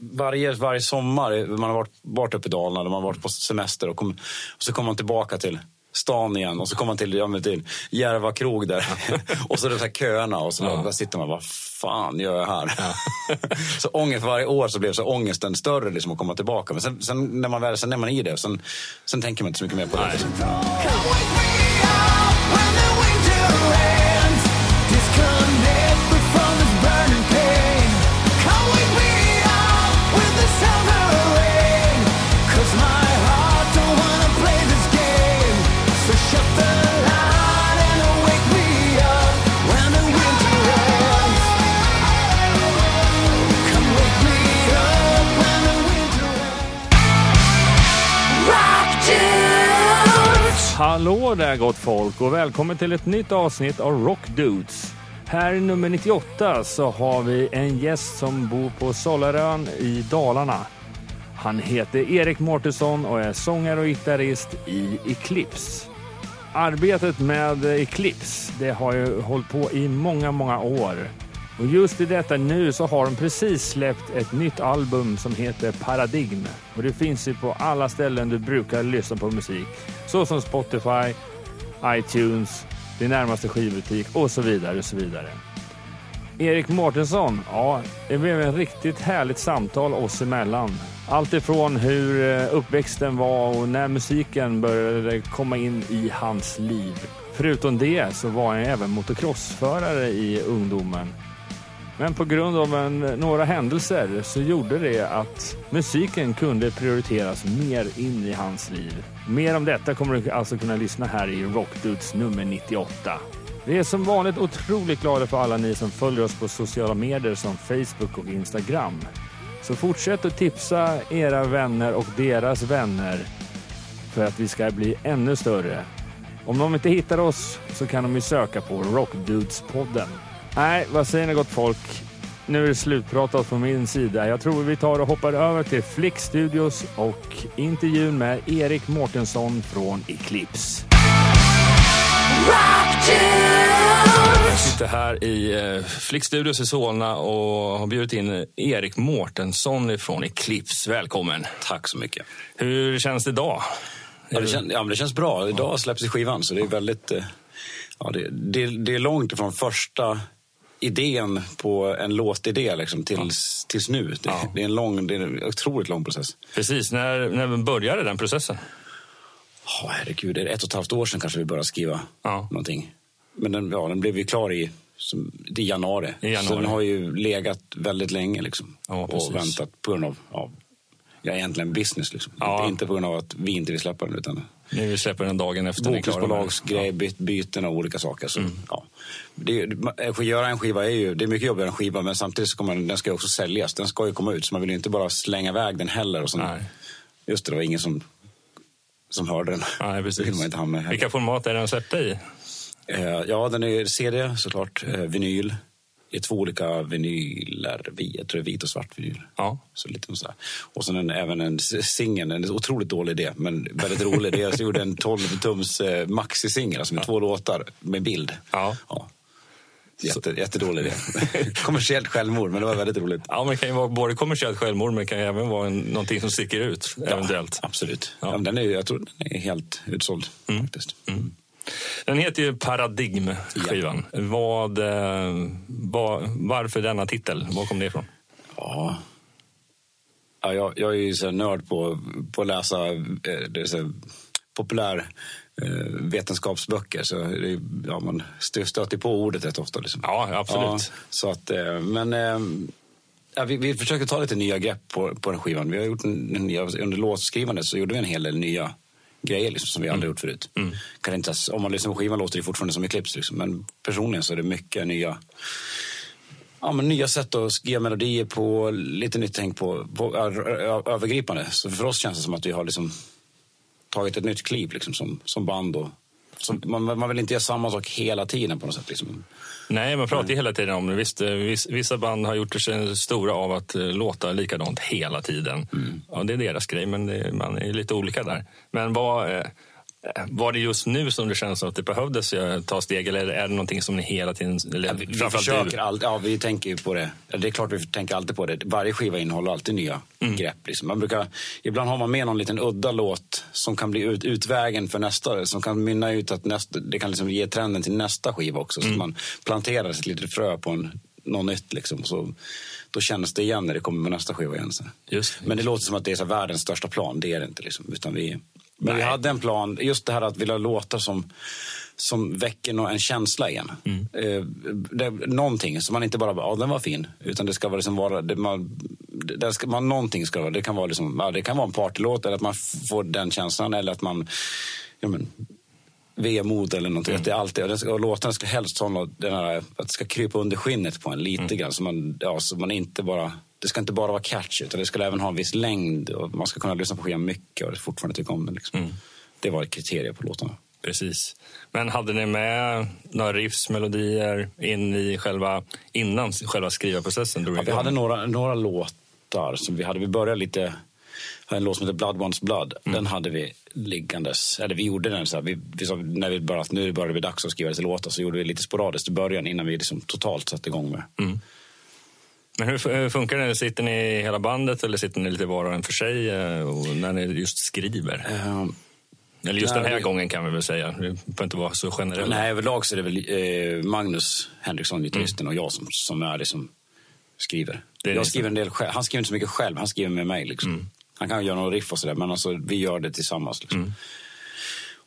varje, varje sommar, man har varit, varit uppe i Dalarna, man har varit på semester och, kom, och så kommer man tillbaka till stan igen och så kommer man till, ja, till Järva krog där. och så är det så här köerna och så ja. där sitter man vad fan gör jag här? Ja. så ångest varje år så blev så ångesten större liksom att komma tillbaka. Men sen, sen när man väl, sen är man i det, sen, sen tänker man inte så mycket mer på det. Hallå där gott folk och välkommen till ett nytt avsnitt av Rock Dudes. Här i nummer 98 så har vi en gäst som bor på Sollarön i Dalarna. Han heter Erik Mårtensson och är sångare och gitarrist i Eclipse. Arbetet med Eclipse, det har ju hållit på i många, många år. Och just i detta nu så har de precis släppt ett nytt album som heter Paradigm. Och det finns ju på alla ställen du brukar lyssna på musik. Såsom Spotify, iTunes, din närmaste skivbutik och så vidare och så vidare. Erik Mårtensson, ja, det blev ett riktigt härligt samtal oss emellan. Allt ifrån hur eh, uppväxten var och när musiken började komma in i hans liv. Förutom det så var han även motocrossförare i ungdomen men på grund av en, några händelser så gjorde det att musiken kunde prioriteras mer in i hans liv. Mer om detta kommer du alltså kunna lyssna här i Rockdudes nummer 98. Vi är som vanligt otroligt glada för alla ni som följer oss på sociala medier som Facebook och Instagram. Så fortsätt att tipsa era vänner och deras vänner för att vi ska bli ännu större. Om de inte hittar oss så kan de ju söka på Rockdudes-podden. Nej, vad säger ni gott folk? Nu är det slutpratat från min sida. Jag tror vi tar och hoppar över till Flick Studios och intervjun med Erik Mårtensson från Eclipse. Jag sitter här i eh, Flick Studios i Solna och har bjudit in Erik Mårtensson från Eclipse. Välkommen! Tack så mycket. Hur känns det idag? Ja, det, kän, ja, det känns bra. Idag släpps skivan så det är väldigt... Eh, ja, det, det, det är långt ifrån första idén på en låtidé liksom, tills, ja. tills nu. Det, ja. det, är en lång, det är en otroligt lång process. Precis. När, när började den processen? Oh, herregud, det är ett och ett halvt år sedan kanske vi började skriva ja. någonting. Men den, ja, den blev ju klar i, som, i, januari. i januari. Så den har ju legat väldigt länge liksom, ja, och väntat på grund av ja, ja, egentligen business. Liksom. Ja. Inte på grund av att vi inte vill släppa den. Utan Vill släppa den dagen efter Bokningsbolagsgrej, ja. byten och olika saker. Så, mm. ja. det, att göra en skiva är ju, det är mycket jobbigare än en skiva men samtidigt så kommer den, den ska också säljas. Den ska ju komma ut så man vill ju inte bara slänga iväg den heller. Och sen, Nej. Just det, det var ingen som, som hörde den. Nej, precis. Vilka format är den släppt i? Eh, ja, den är CD såklart, eh, vinyl är två olika vinyler. Jag tror det är vit och svart vinyl. Ja. Så lite så Och sen en, även en singel, en otroligt dålig idé, men väldigt rolig. Det jag gjorde en 12-tums eh, maxi-singel, alltså med ja. två låtar med bild. Ja. ja. Jätte, jättedålig idé. kommersiellt självmord, men det var väldigt roligt. Ja, men det kan ju vara både kommersiellt självmord, men det kan även vara en, någonting som sticker ut, ja, eventuellt. Absolut. Ja. Ja, den är, jag tror den är helt utsåld, mm. faktiskt. Mm. Den heter ju Paradigm, skivan. Ja. Vad, eh, vad, varför denna titel? Var kom det ifrån? Ja, ja jag, jag är ju så nörd på, på att läsa eh, så populär eh, vetenskapsböcker. Så det, ja, man stöter på ordet rätt ofta. Liksom. Ja, absolut. Ja, så att, men ja, vi, vi försöker ta lite nya grepp på, på den skivan. Vi har gjort en, en, under låtskrivandet så gjorde vi en hel del nya grejer liksom, som vi aldrig mm. gjort förut. Mm. Kan inte, om man lyssnar på skivan låter det fortfarande som Eclipse. Liksom. Men personligen så är det mycket nya ja, men nya sätt att skriva melodier på, lite nytt tänk på, på övergripande. Så för oss känns det som att vi har liksom tagit ett nytt kliv liksom, som, som band. Och, man, man vill inte göra samma sak hela tiden på något sätt. Liksom. Nej, man pratar ju hela tiden om det. Visst, eh, vissa band har gjort sig stora av att eh, låta likadant hela tiden. Mm. Ja, det är deras grej, men det, man är lite olika där. Men vad, eh, Var det just nu som det känns som att det behövdes ta steg eller är det någonting som ni hela tiden... Eller, ja, vi, vi försöker all, ja, vi tänker ju på det. Det är klart vi tänker alltid på det. Varje skiva innehåller alltid nya mm. grepp. Liksom. Man brukar, ibland har man med någon liten udda låt som kan bli ut, utvägen för nästa. Som kan mynna ut att nästa, det kan liksom ge trenden till nästa skiva också. Mm. Så att man planterar ett litet frö på en, något nytt. Liksom. Så, då känns det igen när det kommer med nästa skiva igen. Så. Just. Men det låter som att det är så världens största plan. Det är det inte. Liksom. Utan vi, men vi hade en plan, just det här att vilja låta som som väcker en känsla igen. Mm. Eh, det, någonting som man inte bara, ja den var fin, utan det ska vara liksom vara, det, man, det ska, man, någonting ska vara, det kan vara liksom, ja, det kan vara en partylåt eller att man får den känslan eller att man, ja men, vemod eller någonting. Mm. Att det alltid, och, ska, och låtarna ska helst ha den här, att det ska krypa under skinnet på en lite mm. grann så man, ja, så man inte bara det ska inte bara vara catchy, utan det ska även ha en viss längd. Och man ska kunna lyssna på skivan mycket och fortfarande tycka om den. Liksom. Mm. Det var ett kriterium på låtarna. Precis. Men hade ni med några riffs, melodier in i själva, innan själva skrivarprocessen? Ja, vi hade några, några låtar som vi hade. Vi började lite en låt som heter Blood Wants Blood. Mm. Den hade vi liggandes. Eller vi gjorde den så här, vi, vi när vi började, nu började det dags att skriva lite låtar så gjorde vi lite sporadiskt i början innan vi liksom totalt satte igång med. Mm. Men hur funkar det? Sitter ni hela bandet eller sitter ni lite var och en för sig eh, när ni just skriver? Uh, eller just den här vi... gången kan vi väl säga. Det behöver inte vara så generellt. Nej, överlag så är det väl eh, Magnus Henriksson, gitarristen, mm. och jag som, som är det som skriver. Det jag skriver en del själv. Han skriver inte så mycket själv, han skriver med mig. Liksom. Mm. Han kan göra några riff och sådär, men alltså, vi gör det tillsammans. Liksom. Mm.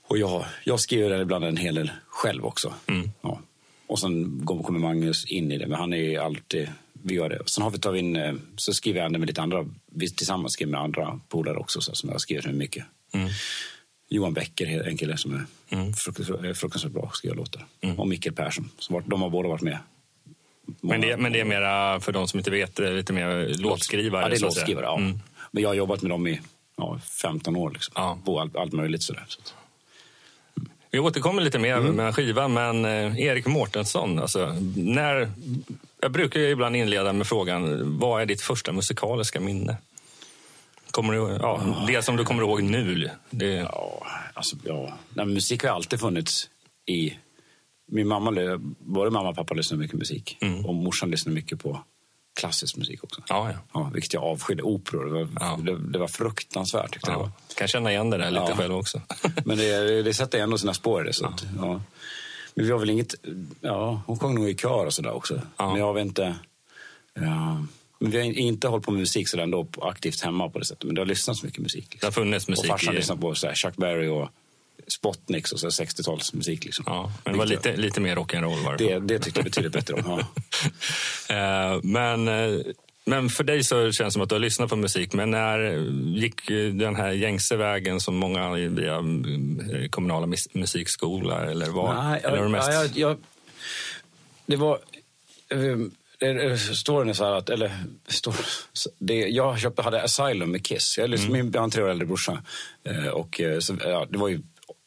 Och jag, jag skriver ibland en hel del själv också. Mm. Ja. Och sen kommer Magnus in i det, men han är alltid vi gör det. Sen har vi tagit in, eh, så skriver jag med lite andra, vi tillsammans skriver med andra polare också så, som jag skriver med mycket. Mm. Johan Becker, en kille som är mm. fruktansvärt, fruktansvärt bra, skriver låtar. Mm. Och Mikael Persson, som var, de har båda varit med. Men det, men det är mera, för de som inte vet, lite mer låtskrivare? Ja, det är låtskrivare, ja. Mm. Men jag har jobbat med dem i ja, 15 år, liksom, ja. på allt, allt möjligt. Sådär, så. Vi återkommer lite mer mm. med skivan, men eh, Erik Mårtensson, alltså, när jag brukar ibland inleda med frågan, vad är ditt första musikaliska minne? Kommer du, ja, det som du kommer ihåg nu? Det... Ja, alltså, ja. Nej, musik har alltid funnits i... Min mamma, både mamma och pappa lyssnade mycket musik. Mm. Och morsan lyssnade mycket på klassisk musik också. Ja, ja. Ja, vilket jag avskydde. Operor. Det var, ja. det, det var fruktansvärt. Tyckte ja. det var. kan känna igen det där lite ja. själv också. Men det, det sätter ändå sina spår i det. Så att, ja. Men vi har väl inget... Ja, hon sjöng nog i kör och sådär också. Ja. Men jag vet inte... Ja. Men vi har inte hållit på med musik sådär ändå aktivt hemma på det sättet. Men det har lyssnats mycket musik. Liksom. Det har funnits musik? Och farsan i... lyssnat på sådär, Chuck Berry och Spotniks och 60-talsmusik. Liksom. Ja, men det var lite, lite mer rock'n'roll var det. det. Det tyckte jag betydligt bättre om. Ja. uh, men uh, men för dig så känns det som att du har lyssnat på musik. Men när gick den här gängse vägen som många via eh, kommunala musikskola? Eller vad? Nej, eller jag, mest... ja, jag, jag, det var... Eh, storyn är så här att, eller, stor, det, jag köpte, hade Asylum med Kiss. Jag, liksom, mm. Min, jag har en tre år äldre brorsa. Eh, och, så, ja, det var ju,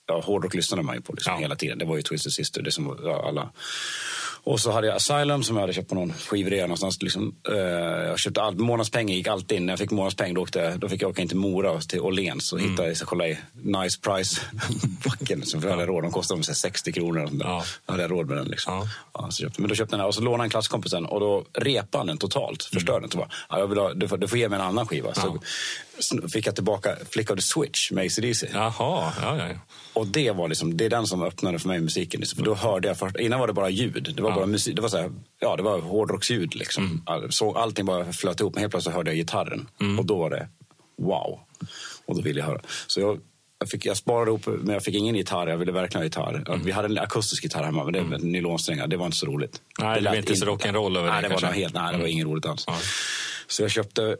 ja, hårdrock lyssnade man ju på liksom, ja. hela tiden. Det var ju Twisted Sister, det som ja, alla och så hade jag Asylum som jag hade köpt på någon skivrea någonstans. Liksom, uh, jag köpte all, månadspengen gick alltid in. När jag fick månadspeng då, åkte, då fick jag åka in till Mora till Åhléns och mm. hitta, så kolla i nice price-backen. som jag hade råd. De kostade 60 kronor. Ja. Då hade jag råd med den. Liksom. Ja. Ja, så köpte, men då köpte den här och så lånade en klasskompis den och då repade han den totalt. Förstörde mm. den. Bara, ja, jag vill ha, du, får, du får ge mig en annan skiva. Så, så fick jag tillbaka Flick of the Switch med ACDC. Jaha, ja, ja. Och det var liksom, det är den som öppnade för mig musiken. Liksom. För då hörde jag först, innan var det bara ljud. Det var ja. bara musik, det var så här, ja det var hårdrocksljud liksom. Mm. All, så allting bara flöt ihop, men helt plötsligt hörde jag gitarren. Mm. Och då var det wow. Och då ville jag höra. Så jag, jag, fick, jag sparade ihop, men jag fick ingen gitarr. Jag ville verkligen ha gitarr. Mm. Vi hade en akustisk gitarr hemma, men det med mm. nylonsträngar. Det var inte så roligt. Nej, det, det var inte så rock'n'roll över. Nej, det var, helt, nej, det var mm. inget roligt alls. Ja. Så jag köpte,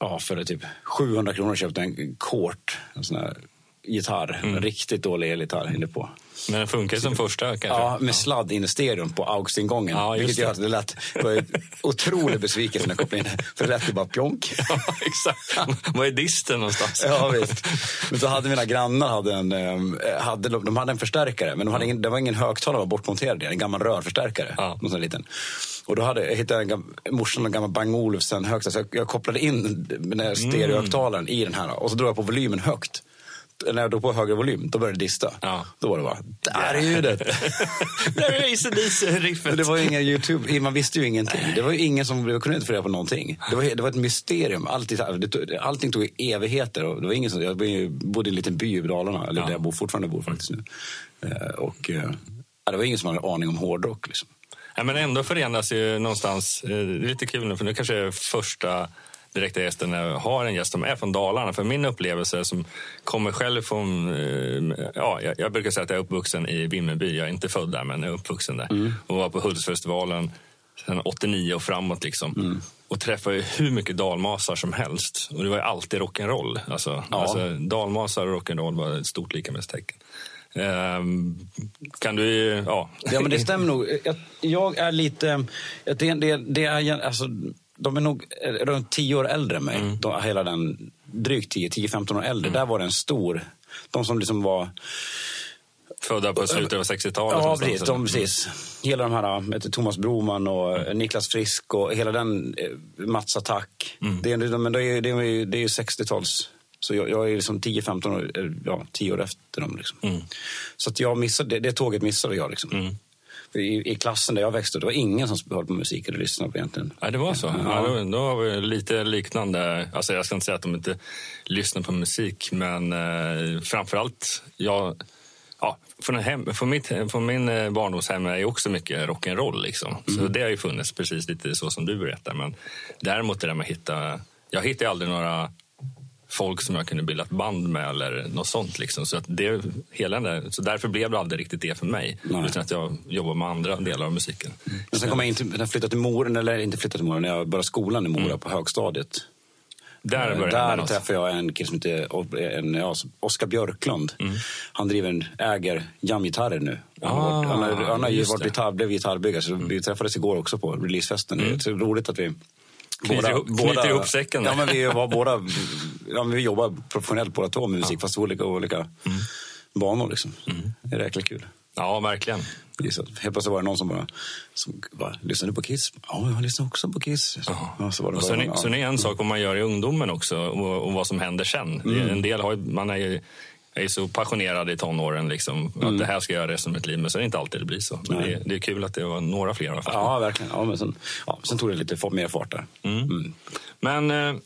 ja, för typ 700 kronor köpte en Kort. En sån här gitarr. Mm. En riktigt dålig elgitarr inne på. Men den funkar som första kanske? Ja, med sladd in i stereon på AUX-ingången. Ja, vilket gör att det lät det var en otrolig besvikelse när jag kopplade in För det lät ju bara pjonk. Ja, exakt. Var är disten någonstans? ja, visst. Men så hade mina grannar hade en, ehm, hade, de hade en förstärkare, men de hade ingen, det var ingen högtalare var bortmonterad En gammal rörförstärkare. Ja. Någon sån liten. Och då hade, jag hittade en, morsan en gammal Bang Olufsen högtalare. Så jag, jag kopplade in den stereohögtalaren mm. i den här och så drog jag på volymen högt när jag drog på högre volym, då började det dista. Ja. Då var det bara, där är ljudet! Det var ju inga YouTube, man visste ju ingenting. Det var ju ingen som kunde inte få reda på någonting. Det var, det var ett mysterium. Tog, allting tog evigheter. Och det var ingen som, jag bodde i en liten by i Dalarna, eller Ja. där jag bor, fortfarande bor faktiskt nu. Eh, Och eh, ja, det var ingen som hade aning om hårdrock. Liksom. Ja, men ändå förenas ju någonstans, eh, det är lite kul nu för nu kanske är första direkta gästen när jag har en gäst som är från Dalarna. För min upplevelse som kommer själv från, eh, ja, jag, jag brukar säga att jag är uppvuxen i Vimmerby. Jag är inte född där men jag är uppvuxen där. Och var på Hultsfestivalen sedan 89 och framåt liksom. Och träffade hur mycket dalmasar som helst. Och det var alltid rock'n'roll. Alltså, Ja. alltså, dalmasar och rock'n'roll var ett stort likamässtecken. Ehm, kan du, ja. Ja, men det stämmer nog. Jag, jag är lite... Det, det, det är, alltså, de är nog eh, runt tio år äldre än mig. Mm. De, hela den, drygt 10, 10-15 år äldre. Där var det en stor... De som liksom var... Födda på slutet av 60-talet. Ja, precis. De, precis. Hela de här, du, Thomas Broman och Mm. Niklas Frisk och hela den eh, Mats Attack. Mm. Det, men det är, det är, det är ju 60-tals... Så jag, jag är liksom 10-15 år, eh, ja, 10 år efter dem. Liksom. Mm. Så att jag missade, det, det tåget missade jag. Liksom. Mm. I, I klassen där jag växte det var ingen som höll på musik eller lyssnade på egentligen. Ja, det var så. Ja. Ja. då, då har vi lite liknande. Alltså jag ska inte säga att de inte lyssnar på musik, men eh, framförallt, jag, ja, från, hem, från, mitt, från min eh, barndomshem är ju också mycket rock'n'roll. Liksom. Så det har ju funnits precis lite så som du berättar. Men däremot det där med att hitta... Jag hittade aldrig några folk som jag kunde bilda ett band med eller något sånt. Liksom. Så, att det, hela där, så därför blev det aldrig riktigt det för mig. Nej. Utan att jag jobbar med andra delar av musiken. Men sen kom jag in till, när jag flyttade till Mora, eller inte flyttade till Mora, när jag började skolan i Mora på högstadiet. Där Eh, började Där träffade jag en kille som heter en, ja, Oskar Björklund. Han driver en, äger jamgitarrer nu. Han har, varit- han har, han har ju varit gitarr, blev gitarrbyggare, så vi träffades igår också på releasefesten. Det är så roligt att vi Knyter ihop- knyter ihop säcken. Ja, men vi var båda, ja, vi jobbar professionellt båda två med musik, fast olika, olika banor. Liksom. Det är jäkligt kul. Ja, verkligen. Så Helt plötsligt var det någon som bara, som bara lyssnade på Kiss? Ja, jag lyssnar också på Kiss. Ja, så var det Och sen, är- ja. sen är en sak vad man gör i ungdomen också och, och vad som händer sen. Är- En del har man är ju är ju så passionerad i tonåren liksom, att det här ska jag göra resten av mitt liv. Men så är det inte alltid det blir så. Men det, är- det är kul att det var några fler i alla fall. Ja, verkligen. Ja, men sen, ja, sen tog det lite mer fart där. Mm. Men, eh,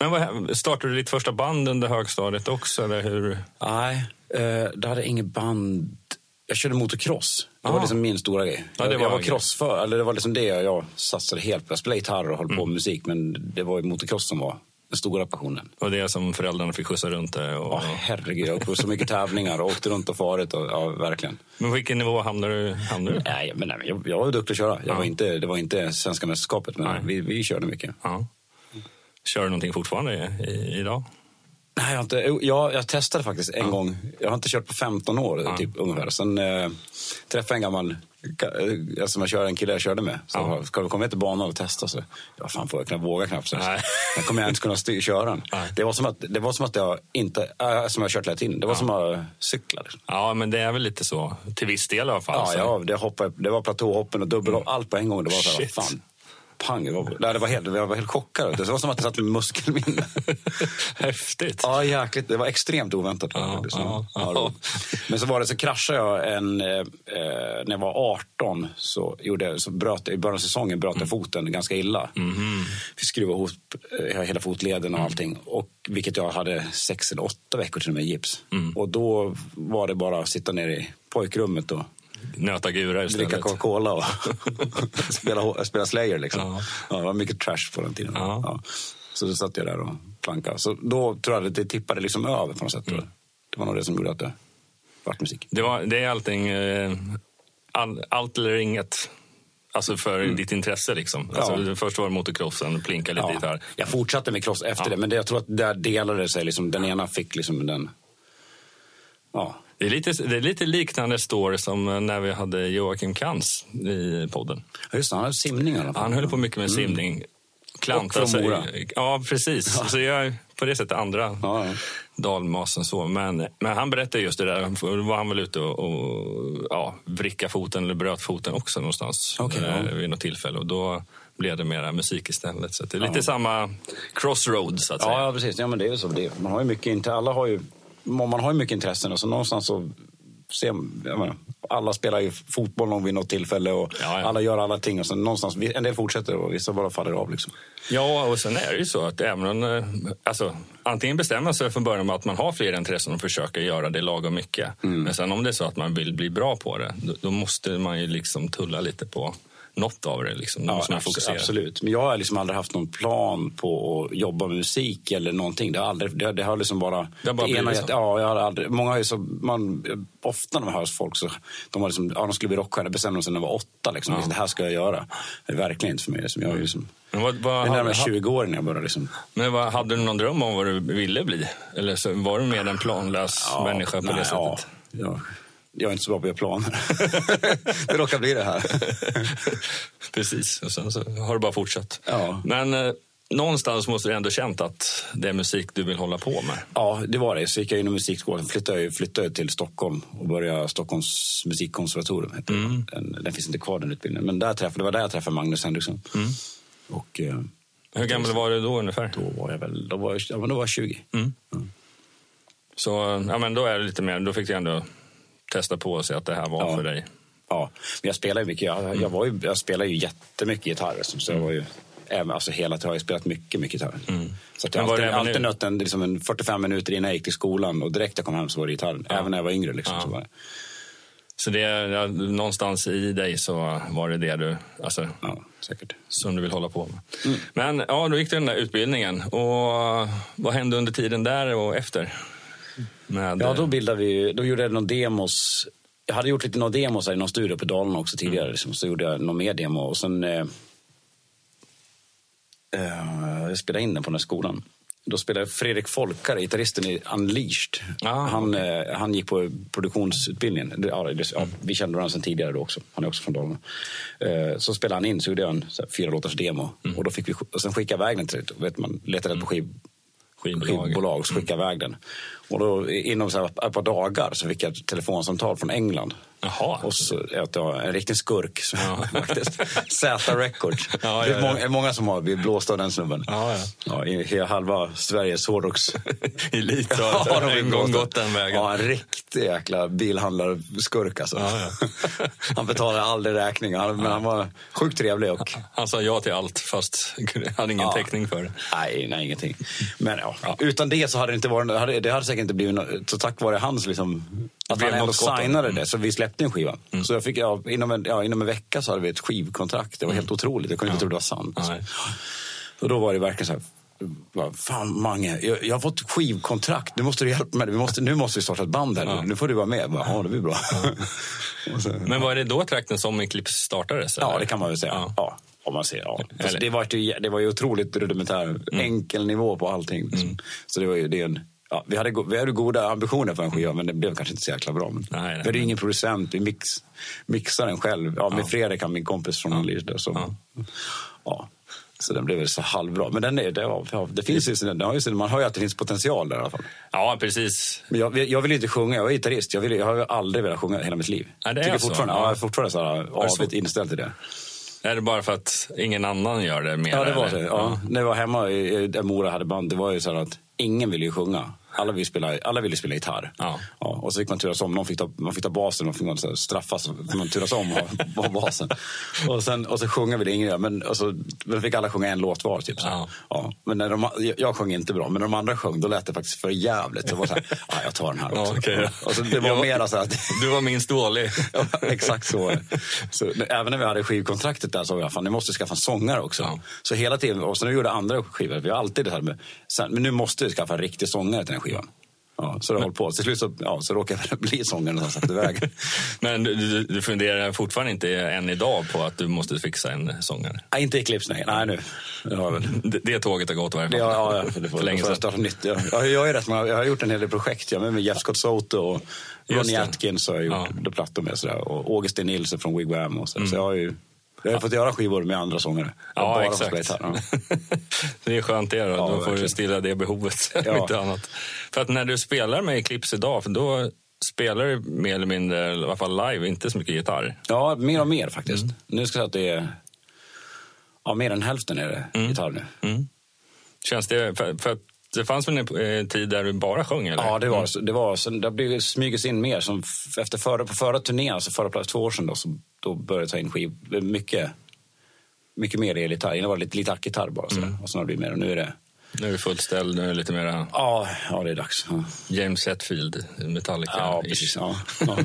men vad, startade du ditt första band under högstadiet också? Eller hur? Nej, eh, det hade inget band. Jag körde motocross. Det var Ah. liksom min stora grej. Ja, det jag, var jag var crossför, eller det var liksom det jag satsade helt på. Jag spelade gitarr och höll Mm. på med musik, men det var ju motocross som var stora passionen. Och det som föräldrarna fick skjutsa runt det? Och, Ja, herregud, jag på så mycket tävlingar och åkte runt och farit. Och, ja, verkligen. Men vilken nivå hamnade du? Hamnade du? Nej, men, nej, jag, jag var duktig att köra. Jag Ja. var inte, det var inte svenska mästerskapet, men Nej. vi, vi körde mycket. Ja. Kör du någonting fortfarande i, i, idag? Nej, jag, inte, jag, jag testade faktiskt en gång. Jag har inte kört på 15 år Ja. typ, ungefär. Sen eh, träffade jag en gammal, som jag körde, en kille jag körde med. Så Ja. ska du komma ner till banan och testa? Så, ja, fan får jag knappt, våga knappt. Så, Nej. jag kommer jag inte kunna styr, köra den. Nej. Det var, som att, det var som att jag inte, äh, som jag kört hela tiden. Det var som att cykla. Liksom. Ja, men det är väl lite så. Till viss del i alla fall. Ja, så. ja, det, hoppade, det var platåhoppen och dubbelhopp, allt på en gång. Det var så här, Mm. Fan, pang. Det var, nej, det var helt, jag var helt chockad. Det var som att jag satt med muskelminne. Häftigt. Ja, jäkligt. Det var extremt oväntat. Ja, ja, ja, ja. Men så var det så kraschade jag en, eh, eh, när jag var 18. Så, gjorde så bröt I början av säsongen bröt Mm. jag foten ganska illa. Mhm. Fick skruva ihop eh, hela fotleden och allting. Och, vilket jag hade sex eller åtta veckor till och med gips. Mm. Och då var det bara att sitta ner i pojkrummet och Nöta gurar istället. dricka Coca-Cola och spela, spela Slayer. Liksom. Ja. Ja. det var mycket trash på den tiden. Ja. Ja. Så då satt jag där och plankade. Så då tror jag att det tippade liksom över på något sätt. Mm. Det var nog det som gjorde att det vart musik. Det, var, det är allting, eh, all, allt eller inget. Alltså för ditt intresse liksom. Alltså, Mm. Ja. Först var det motocrossen, plinka lite Ja. gitarr. Jag fortsatte med cross efter Ja. det, men det, jag tror att där delade det sig. Liksom, den ena fick liksom den... Ja, Det är, lite, det är lite liknande story som när vi hade Joakim Kans i podden. Ja, just det. Han hade simning i alla fall. Han höll på mycket med simning. Klantade Och från sig. Ja, precis. Så jag på det sättet andra Ja, ja. dalmasen. Så. Men, men han berättade just det där, då var han väl ute och, och ja, vricka foten eller bröt foten också någonstans Okej, ja. eh, vid något tillfälle. Och då blev det mera musik istället. Så det är lite samma crossroads så att säga. Ja, ja, precis. Ja, men det är ju så. Det är. Man har ju mycket, inte alla har ju, man har ju mycket intressen och så någonstans så ser, menar, alla spelar ju fotboll någon vid något tillfälle och Ja, ja. alla gör alla ting och sen någonstans, en del fortsätter och vissa bara faller av liksom. Ja, och sen är det ju så att även om... eh, Alltså, antingen bestämmer sig från början att man har fler intressen och försöker göra det lagom mycket. Men sen om det är så att man vill bli bra på det, då, då måste man ju liksom tulla lite på något av det. Liksom. Måste man abs- absolut. Men jag har liksom aldrig haft någon plan på att jobba med musik eller någonting. Det har, aldrig, det, det har liksom bara... Det har bara blivit så. Ja, jag har aldrig, många har så, man, ofta när man hör folk så de har liksom, ja, de skulle bli rockstjärnor, bestämde de sig när de var åtta. Liksom. Ja. Det här ska jag göra. Det är verkligen inte för mig. Liksom. Jag är liksom, Men, vad, vad, det är närmare hade, 20 år innan jag började liksom, men vad, hade du någon dröm om vad du ville bli? Eller så var du mer en planlös människa på nej, det sättet? Ja, ja. Jag är inte så bra på att göra planer. det råkar bli det här. Precis, och sen så har du bara fortsatt. Ja. Men eh, någonstans måste du ändå känt att det är musik du vill hålla på med. Ja, det var det. Så gick jag in i musikskolan. Flyttade, flyttade till Stockholm och började Stockholms musikkonservatorium. Heter det. Mm. Den, den finns inte kvar den utbildningen. Men där träffade, det var där jag träffade Magnus Henriksson. Mm. Och eh, Hur gammal var du då ungefär? då var jag väl då var jag, ja, då var jag 20. Mm. Så ja, men då är det lite mer, då fick du ändå testa på se att det här var Ja. för dig. Ja, men jag spelar ju mycket. Jag, Mm. jag, var ju, jag spelar ju jättemycket gitarr. Så jag var ju, även, alltså hela tiden har jag spelat mycket, mycket gitarr. Så att jag Mm. Alltid, alltid nött en, liksom en 45 minuter innan jag gick till skolan och direkt jag kom hem så var det gitarr. Även när jag var yngre. Liksom, Ja. så var det. Så det, ja, någonstans i dig så var det det du, alltså, Ja, säkert. som du vill hålla på med. Mm. Men ja, då gick du den där utbildningen. Och vad hände under tiden där och efter? Med, Ja, då bildade vi, då gjorde jag någon demos. Jag hade gjort lite några demos här i någon studio på Dalarna också tidigare. Mm. Liksom, så gjorde jag någon mer demo och sen eh, eh, jag spelade in den på den här skolan. Då spelade Fredrik Folkare, gitarristen i Unleashed. Ah, han, eh, han gick på produktionsutbildningen. Ja, det, ja, Mm. vi kände varandra sedan tidigare då också. Han är också från Dalarna. Eh, så spelade han in, så gjorde jag en så här, fyra låtars demo. Mm. Och, då fick vi, och sen skickade jag iväg den till, vet man, letade rätt på skiv, skivbolag. skivbolag skickade jag iväg den. Och då, inom så här, ett par dagar så fick jag ett telefonsamtal från England. Jaha. Och så var en riktig skurk Ja. faktiskt. Z Records. Ja, det är ja, ja. många, många som har blivit blåsta av den snubben. Ja, ja. Ja, i halva Sveriges hårdrocks... Elit har Ja, de en gång gått den vägen. Ja, en riktig jäkla bilhandlarskurk alltså. Ja, han betalade aldrig räkningar, han- men han var sjukt trevlig och... Han sa ja till allt fast hade ingen Ja. täckning för det. Nej, nej, ingenting. Men ja, utan det så hade det inte varit... Det hade, säkert inte blivit Så tack vare hans liksom... Att han ändå signade Mm. det, så vi släppte en skiva. Så jag fick, ja, inom, en, ja, inom en vecka så hade vi ett skivkontrakt. Det var helt otroligt. Jag kunde inte tro det var sant. Nej. Och då var det verkligen så här... Fan Mange, jag, jag har fått skivkontrakt. Nu måste du hjälpa mig. Vi måste, nu måste vi starta ett band här. Nu får du vara med. Jag Bara, ja, det blir bra. Så- Men var det då trakten som Eclipse startades? Ja, eller? det kan man väl säga. Ja. Ja. om man ser, ja. Fast det, var ju, det var ju otroligt rudimentär, Mm. enkel nivå på allting. Liksom. Så det var ju, det är en, ja, vi, hade, vi hade goda ambitioner för en skiva, men det blev kanske inte så jäkla bra. Men Nej, nej, vi hade ingen producent, vi mix, mixade den själv. Ja, med Ja. Fredrik, min kompis från ja. så, Ja. ja. Så den blev väl så halvbra. Men den är, det, ja, ja, det finns ju, den har ju, man hör ju att det finns potential där i alla fall. Ja, precis. Men jag, jag vill inte sjunga, jag är gitarrist. Jag, vill, jag har aldrig velat sjunga hela mitt liv. Ja, det är Tycker så? fortfarande, Ja. ja. jag är fortfarande så här, avigt inställd till det. Är det bara för att ingen annan gör det mer? Ja, det var det. Ja. När jag var hemma i, i- Mora hade band, det var ju så här att ingen vill ju sjunga. Alla ville spela, alla ville spela gitarr. Ja. och så fick man turas om. Någon fick ta, man fick ta basen och fick man så här straffas. Fick man turas om och ha- basen. Och, sen, och så sjunger vi det ingen gör. Men och så, men fick alla sjunga en låt var. Typ, så. Ja. Ja. Men när de, jag, jag sjöng inte bra, men när de andra sjöng då lät det faktiskt för jävligt. Så det var så här, ja, jag tar den här också. Ja, okej. Och så det var Ja. mera så att Du var minst dålig. Ja, exakt så var. Så, även när vi hade skivkontraktet där så sa jag fan, ni måste skaffa en sångare också. Ja. Så hela tiden, och sen gjorde andra skivor, vi har alltid det här med, sen, men nu måste vi skaffa en riktig sångare till den skivan. Ja, så det har hållit på. Till slut så, ja, så råkade jag bli sångaren sen satt iväg. Men du, du, funderar fortfarande inte än idag på att du måste fixa en sångare? Nej, inte Eclipse, nej. Nej, nu. Det väl. Det, det tåget har gått i varje Det, fall. ja, ja, för, det för länge sedan. starta nytt. Jag, jag, jag, är rätt, jag har gjort en hel del projekt. Jag med, med Jeff Scott Soto och Ronnie det. Atkins har jag gjort Ja. ja. plattor med. Sådär, och Augustin Nilsson från Wigwam och så. Så jag har ju Jag har fått göra skivor med andra sångare. Ja, bara exakt. ja. det är skönt det då. Ja, då får du stilla det behovet. Ja. inte annat. För att när du spelar med Eclipse idag, för då spelar du mer eller mindre, i alla fall live, inte så mycket gitarr. ja, mer och mer faktiskt. Mm. Nu ska jag säga att det är... Ja, mer än hälften är det gitarr nu. Mm. Känns det, för, för att det fanns väl en eh, tid där du bara sjöng? Eller? Ja, det var så. Det, var, så det har blivit smygits in mer. Som efter förra, på förra turnén, alltså förra plats, två år sedan, då, så, då började jag ta in skiv, mycket, mycket mer elgitarr. Innan var det lite, lite ackgitarr bara. Sådär. Mm. Och sen har det blivit mer. Och nu är det... Nu är du fullt ställd, nu är det lite mera Ja, ja det är dags. Ja, James Hetfield, Metallica. ja precis. Ja, ja.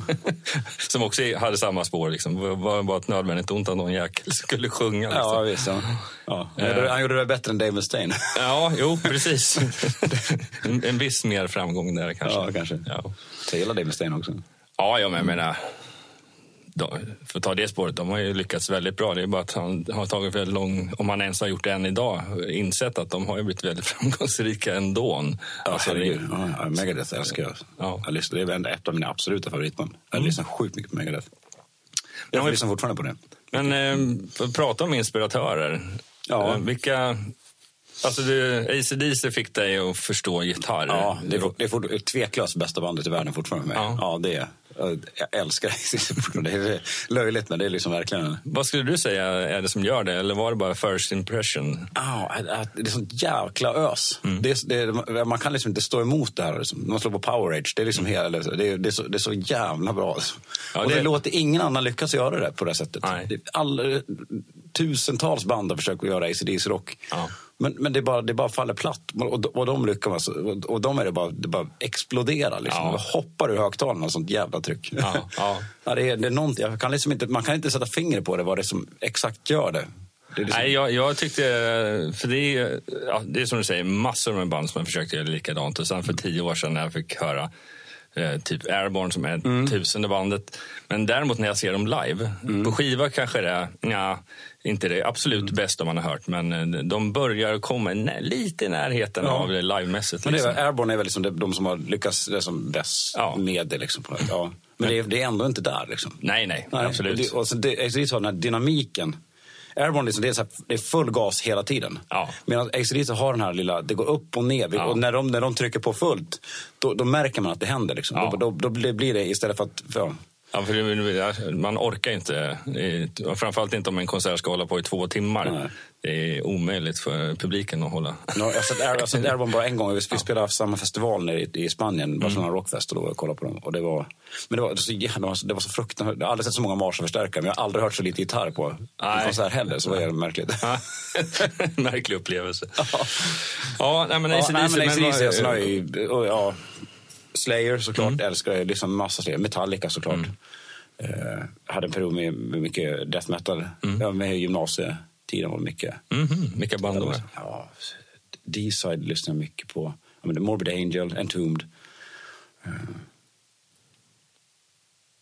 Som också hade samma spår. Liksom. Det var bara ett nödvändigt ont att någon jäkel skulle sjunga. Liksom. ja visst. Ja. Ja. Han, gjorde, det bättre än Dave Mustaine. Ja, jo, precis. en, en viss mer framgång där kanske. Ja, kanske. Ja, Jag gillar Dave Mustaine också. ja jag men- menar, de, för att ta det spåret, de har ju lyckats väldigt bra. Det är bara att han har tagit väldigt lång, om han ens har gjort det än idag, insett att de har ju blivit väldigt framgångsrika ändå. Ja, Alltså, det-. Ja, ja, Megadeth älskar jag. Ja. Mm. jag lyssnar, det är väl ett av mina absoluta favoritband. Jag lyssnar sjukt mycket på Megadeth. Jag men- lyssnar fortfarande på det. Men eh, för att prata om inspiratörer. Ja. Eh, vilka... Alltså du, AC/DC fick dig att förstå gitarr. Ja, det är, det är fort- tveklöst bästa bandet i världen fortfarande. Med. Ja. Ja. det är Jag älskar det. Det är löjligt, men det är liksom verkligen... Vad skulle du säga är det som gör det? Eller var det bara first impression? Ja, det är sånt jäkla ös. Mm. Det det man kan liksom inte stå emot det här. Man slår på power age. Det är, liksom hela, det är, det är, så, det är så jävla bra. Ja, och det, låter ingen annan lyckas göra det på det sättet. All, tusentals band har försökt att göra ACDC rock. Ja. Men, men det, bara, det bara faller platt. Och, och de lyckas. Och, och de är det bara, det bara exploderar. Liksom. Ja. Det hoppar ur högtalarna och sånt jävla tryck. Ja, ja. Ja, det är, det är jag kan liksom inte, man kan inte sätta fingret på det, vad det är som exakt gör det. det liksom, Nej, jag, jag tyckte... För det är, ja, det är som du säger, massor med band som har försökt göra likadant. Och sen för tio år sedan när jag fick höra eh, typ Airborne som är Mm. tusende bandet. Men däremot när jag ser dem live, Mm. på skiva kanske det är, nja, inte det absolut bästa man har hört. Men eh, de börjar komma lite i närheten Ja. av det livemässigt. Men det Liksom. är, Airborne är väl liksom de, som har lyckats det är som bäst Ja. med det. Liksom, på, ja. Men det är, det är ändå inte där. Liksom. Nej, nej, Nej, absolut. Och, det, och så det, ACDC har den här dynamiken. Airborne liksom, det, är så här, det är full gas hela tiden. Ja. Medan ACDC har den här lilla, det går upp och ner. Ja. Och när de, när de trycker på fullt, då, då märker man att det händer. Liksom. Ja. Då, då, då blir blir det istället för att... För, Ja, för man orkar inte. Framförallt inte om en konsert ska hålla på i två timmar. Nej. Det är omöjligt för publiken att hålla. No, jag har sett Airborne bara en gång. Vi spelade på samma festival nere i, i Spanien, Barcelona Rockfest. Och då kollade på dem. Och det var, men det var, så, det var, så- det var så fruktansvärt. Jag har aldrig sett så många Marshall-förstärkare, men jag har aldrig hört så lite gitarr på en konsert heller. Så var det märkligt. Märklig upplevelse. Ja, nej, men Ja, nej, men ACDC, ju, och, ja, Slayer såklart, älskar jag. Liksom massa Slayer. Metallica såklart. Eh, hade en period med, med mycket death metal. Ja, med gymnasietiden var det mycket. Mhm, vilka band då? Ja, D-side lyssnar jag mycket på. Ja, men Morbid Angel, Entombed. Eh,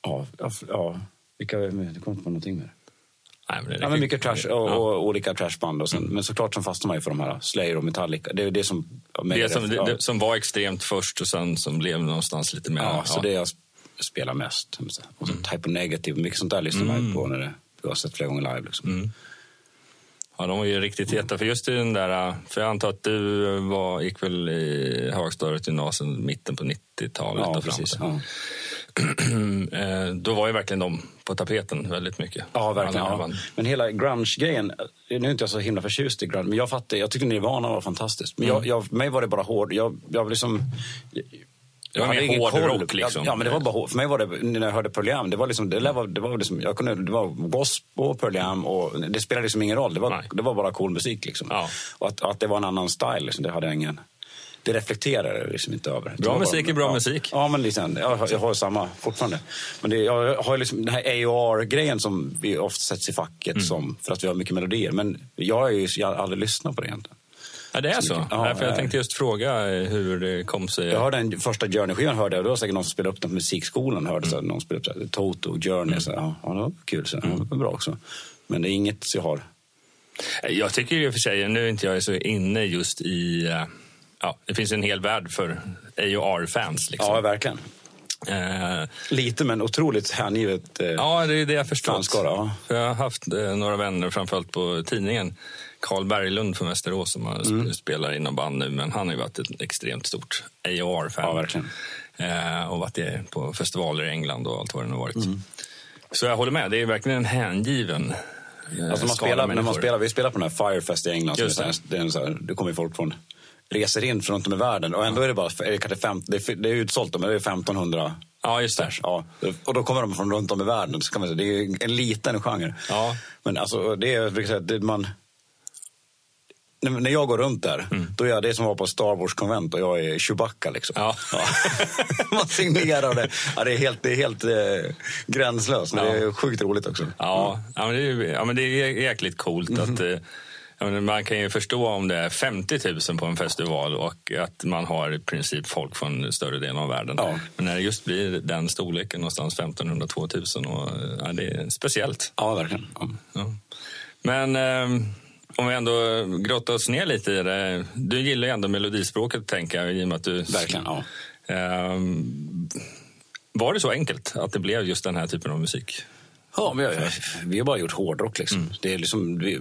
Ja, ja, ja, vilka, det kommer inte på någonting mer. Nej, men Ja, men mycket trash och, Ja. och olika trashband. Och sen, Men såklart så fastnar man ju för de här Slayer och Metallica. Det är det som... Det som, det, det, som var extremt först och sen som blev någonstans lite mer... Ja, så det jag sp- spelar mest. Och så Type of Negative, mycket sånt där lyssnar man ju på när det, jag har sett flera gånger live. Liksom. Ja, de var ju riktigt heta. För just i den där... För jag antar att du var, gick väl i högstadiet, gymnasiet, mitten på 90-talet Ja, och precis. framåt. Ja. Eh, Då var ju verkligen de på tapeten väldigt mycket. Ja, verkligen. Ja. Men hela grunge-grejen, nu är inte jag så himla förtjust i grunge, men jag fattar, jag tyckte Nirvana var fantastiskt. Men jag, jag, för mig var det bara hård, jag, jag var liksom... Jag, hade ingen hård koll. rock, liksom. Ja, men det var bara hård. För mig var det, när jag hörde Pearl Jam, det var liksom, det var, det var liksom, jag kunde, det var gospel och Pearl Jam och det spelade liksom ingen roll. Det var, Nej. det var bara cool musik liksom. Ja. Och att, att det var en annan style, liksom, det hade jag ingen... Det reflekterade jag liksom inte över. Bra musik är bra ja. musik. Ja, men liksom, jag, har- jag har samma fortfarande. Men det, jag har ju liksom den här AOR-grejen som vi ofta sätts i facket Mm. som, för att vi har mycket melodier. Men jag har ju jag har aldrig lyssnat på det egentligen. Ja, det är så. mycket. Ja, för jag ja. tänkte just fråga eh, hur det kom sig. Jag hörde den första Journey-skivan, hörde jag, och det var säkert någon som spelade upp den på musikskolan. Hörde så här, någon spelade upp så här, Toto, Journey. Så, här, ja, ja, det var kul. Så, ja, det var bra också. Men det är inget jag har. Jag tycker och för sig, nu är inte jag så inne just i... Ja, det finns en hel värld för AOR-fans. Liksom. Ja, verkligen. Eh, Lite men otroligt hängivet. Eh, ja, det är det jag. Fanskara, ja. För jag har haft eh, några vänner, framförallt på tidningen. Karl Berglund från Västerås som Mm. sp- spelar inom band nu, men han har ju varit ett extremt stort AOR-fan. Ja, verkligen. Eh, och varit på festivaler i England och allt vad det nu varit. Mm. Så jag håller med, det är verkligen en hängiven eh, Alltså man spelar, när man spelar, vi spelar på den här Firefest i England. Just är det. så här- det, är en så här, det kommer folk från, reser in från runt om i världen. Och ändå är det bara, är det, kanske fem, det, är, det är utsålt men det är 1500 Ja, just det. Ja. Och då kommer de från runt om i världen. Så kan man säga, det är en liten genre. Ja. Men alltså, det är, det, man... När jag går runt där, då är jag det som var på Star Wars-konvent och jag är Chewbacca. Liksom. Ja. Man signerar det. Ja, det är helt, det är helt eh, gränslöst, men Ja. det är sjukt roligt också. Ja, ja, men det är, ja, men det är jäkligt coolt Mhm. att eh, ja, men man kan ju förstå om det är 50 000 på en festival och att man har i princip folk från större delen av världen. Ja. Men när det just blir den storleken, någonstans 1500-2000, och, eh, ja, det är speciellt. Ja, verkligen. Ja. Men eh, om vi ändå grottar oss ner lite i det. Du gillar ju ändå melodispråket, tänker jag, i och med att du... Verkligen, ja. Ehm, var det så enkelt att det blev just den här typen av musik? Ja, jag, jag, vi har bara gjort hårdrock. Liksom. Mm. Det är liksom, vi,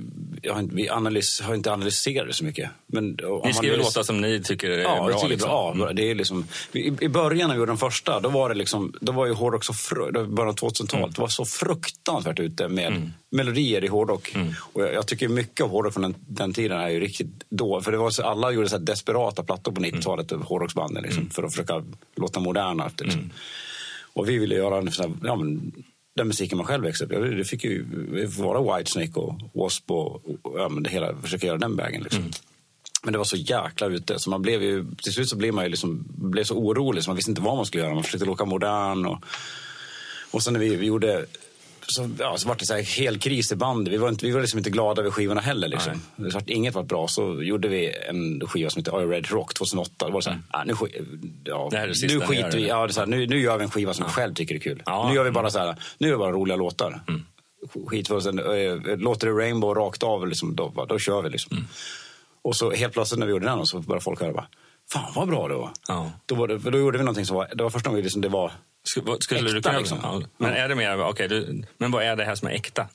har, inte- vi analys, har inte analyserat det så mycket. Men, Ni skriver låtar som ni tycker är Ja, bra? tycker liksom. bra. Ja, det är liksom, i, I början när vi gjorde den första, då var det liksom, då var ju hårdrock så fru, det var början av 2000-talet, Mm. det var så fruktansvärt ute med melodier i hårdrock. Mm. Och jag, jag tycker mycket av hårdrock från den, den tiden är ju riktigt då, för det var så, alla gjorde så desperata plattor på 90-talet, mm. hårdrocksbanden, liksom, för att försöka låta moderna. Efter, liksom. Mm. Och vi ville göra en sån här, ja, men, den musiken man själv växte upp. Jag- Det fick ju vara Whitesnake och Wasp och, och ja, det hela, försöka göra den vägen. Liksom. Mm. Men det var så jäkla ute, så man blev ju, till slut så blev man ju liksom, blev så orolig så man visste inte vad man skulle göra. Man försökte låta modern och, och sen när vi, vi gjorde så, ja, så var det så här hel kris i bandet. Vi var, inte, vi var liksom inte glada över skivorna heller. Liksom. Det var, inget var bra. Så gjorde vi en skiva som heter to Rock 2008. Det var så här, ah, nu, ja, Mm. Det det nu skiter vi ja, det så här, nu, nu gör vi en skiva som vi själv tycker är kul. Ja. Mm. Nu gör vi bara så här, nu är det bara roliga låtar. Skit för oss, äh, låter det Rainbow rakt av, liksom, då, då kör vi. Liksom. Mm. Och så helt plötsligt när vi gjorde den så började folk höra bara, fan vad bra det var. Ja. Då, var det, då gjorde vi någonting som var, det var första gången liksom, det var Skulle, du Äkta, kunna, liksom. ja. Men är det mer, okej, du, men vad är det här som är äkta?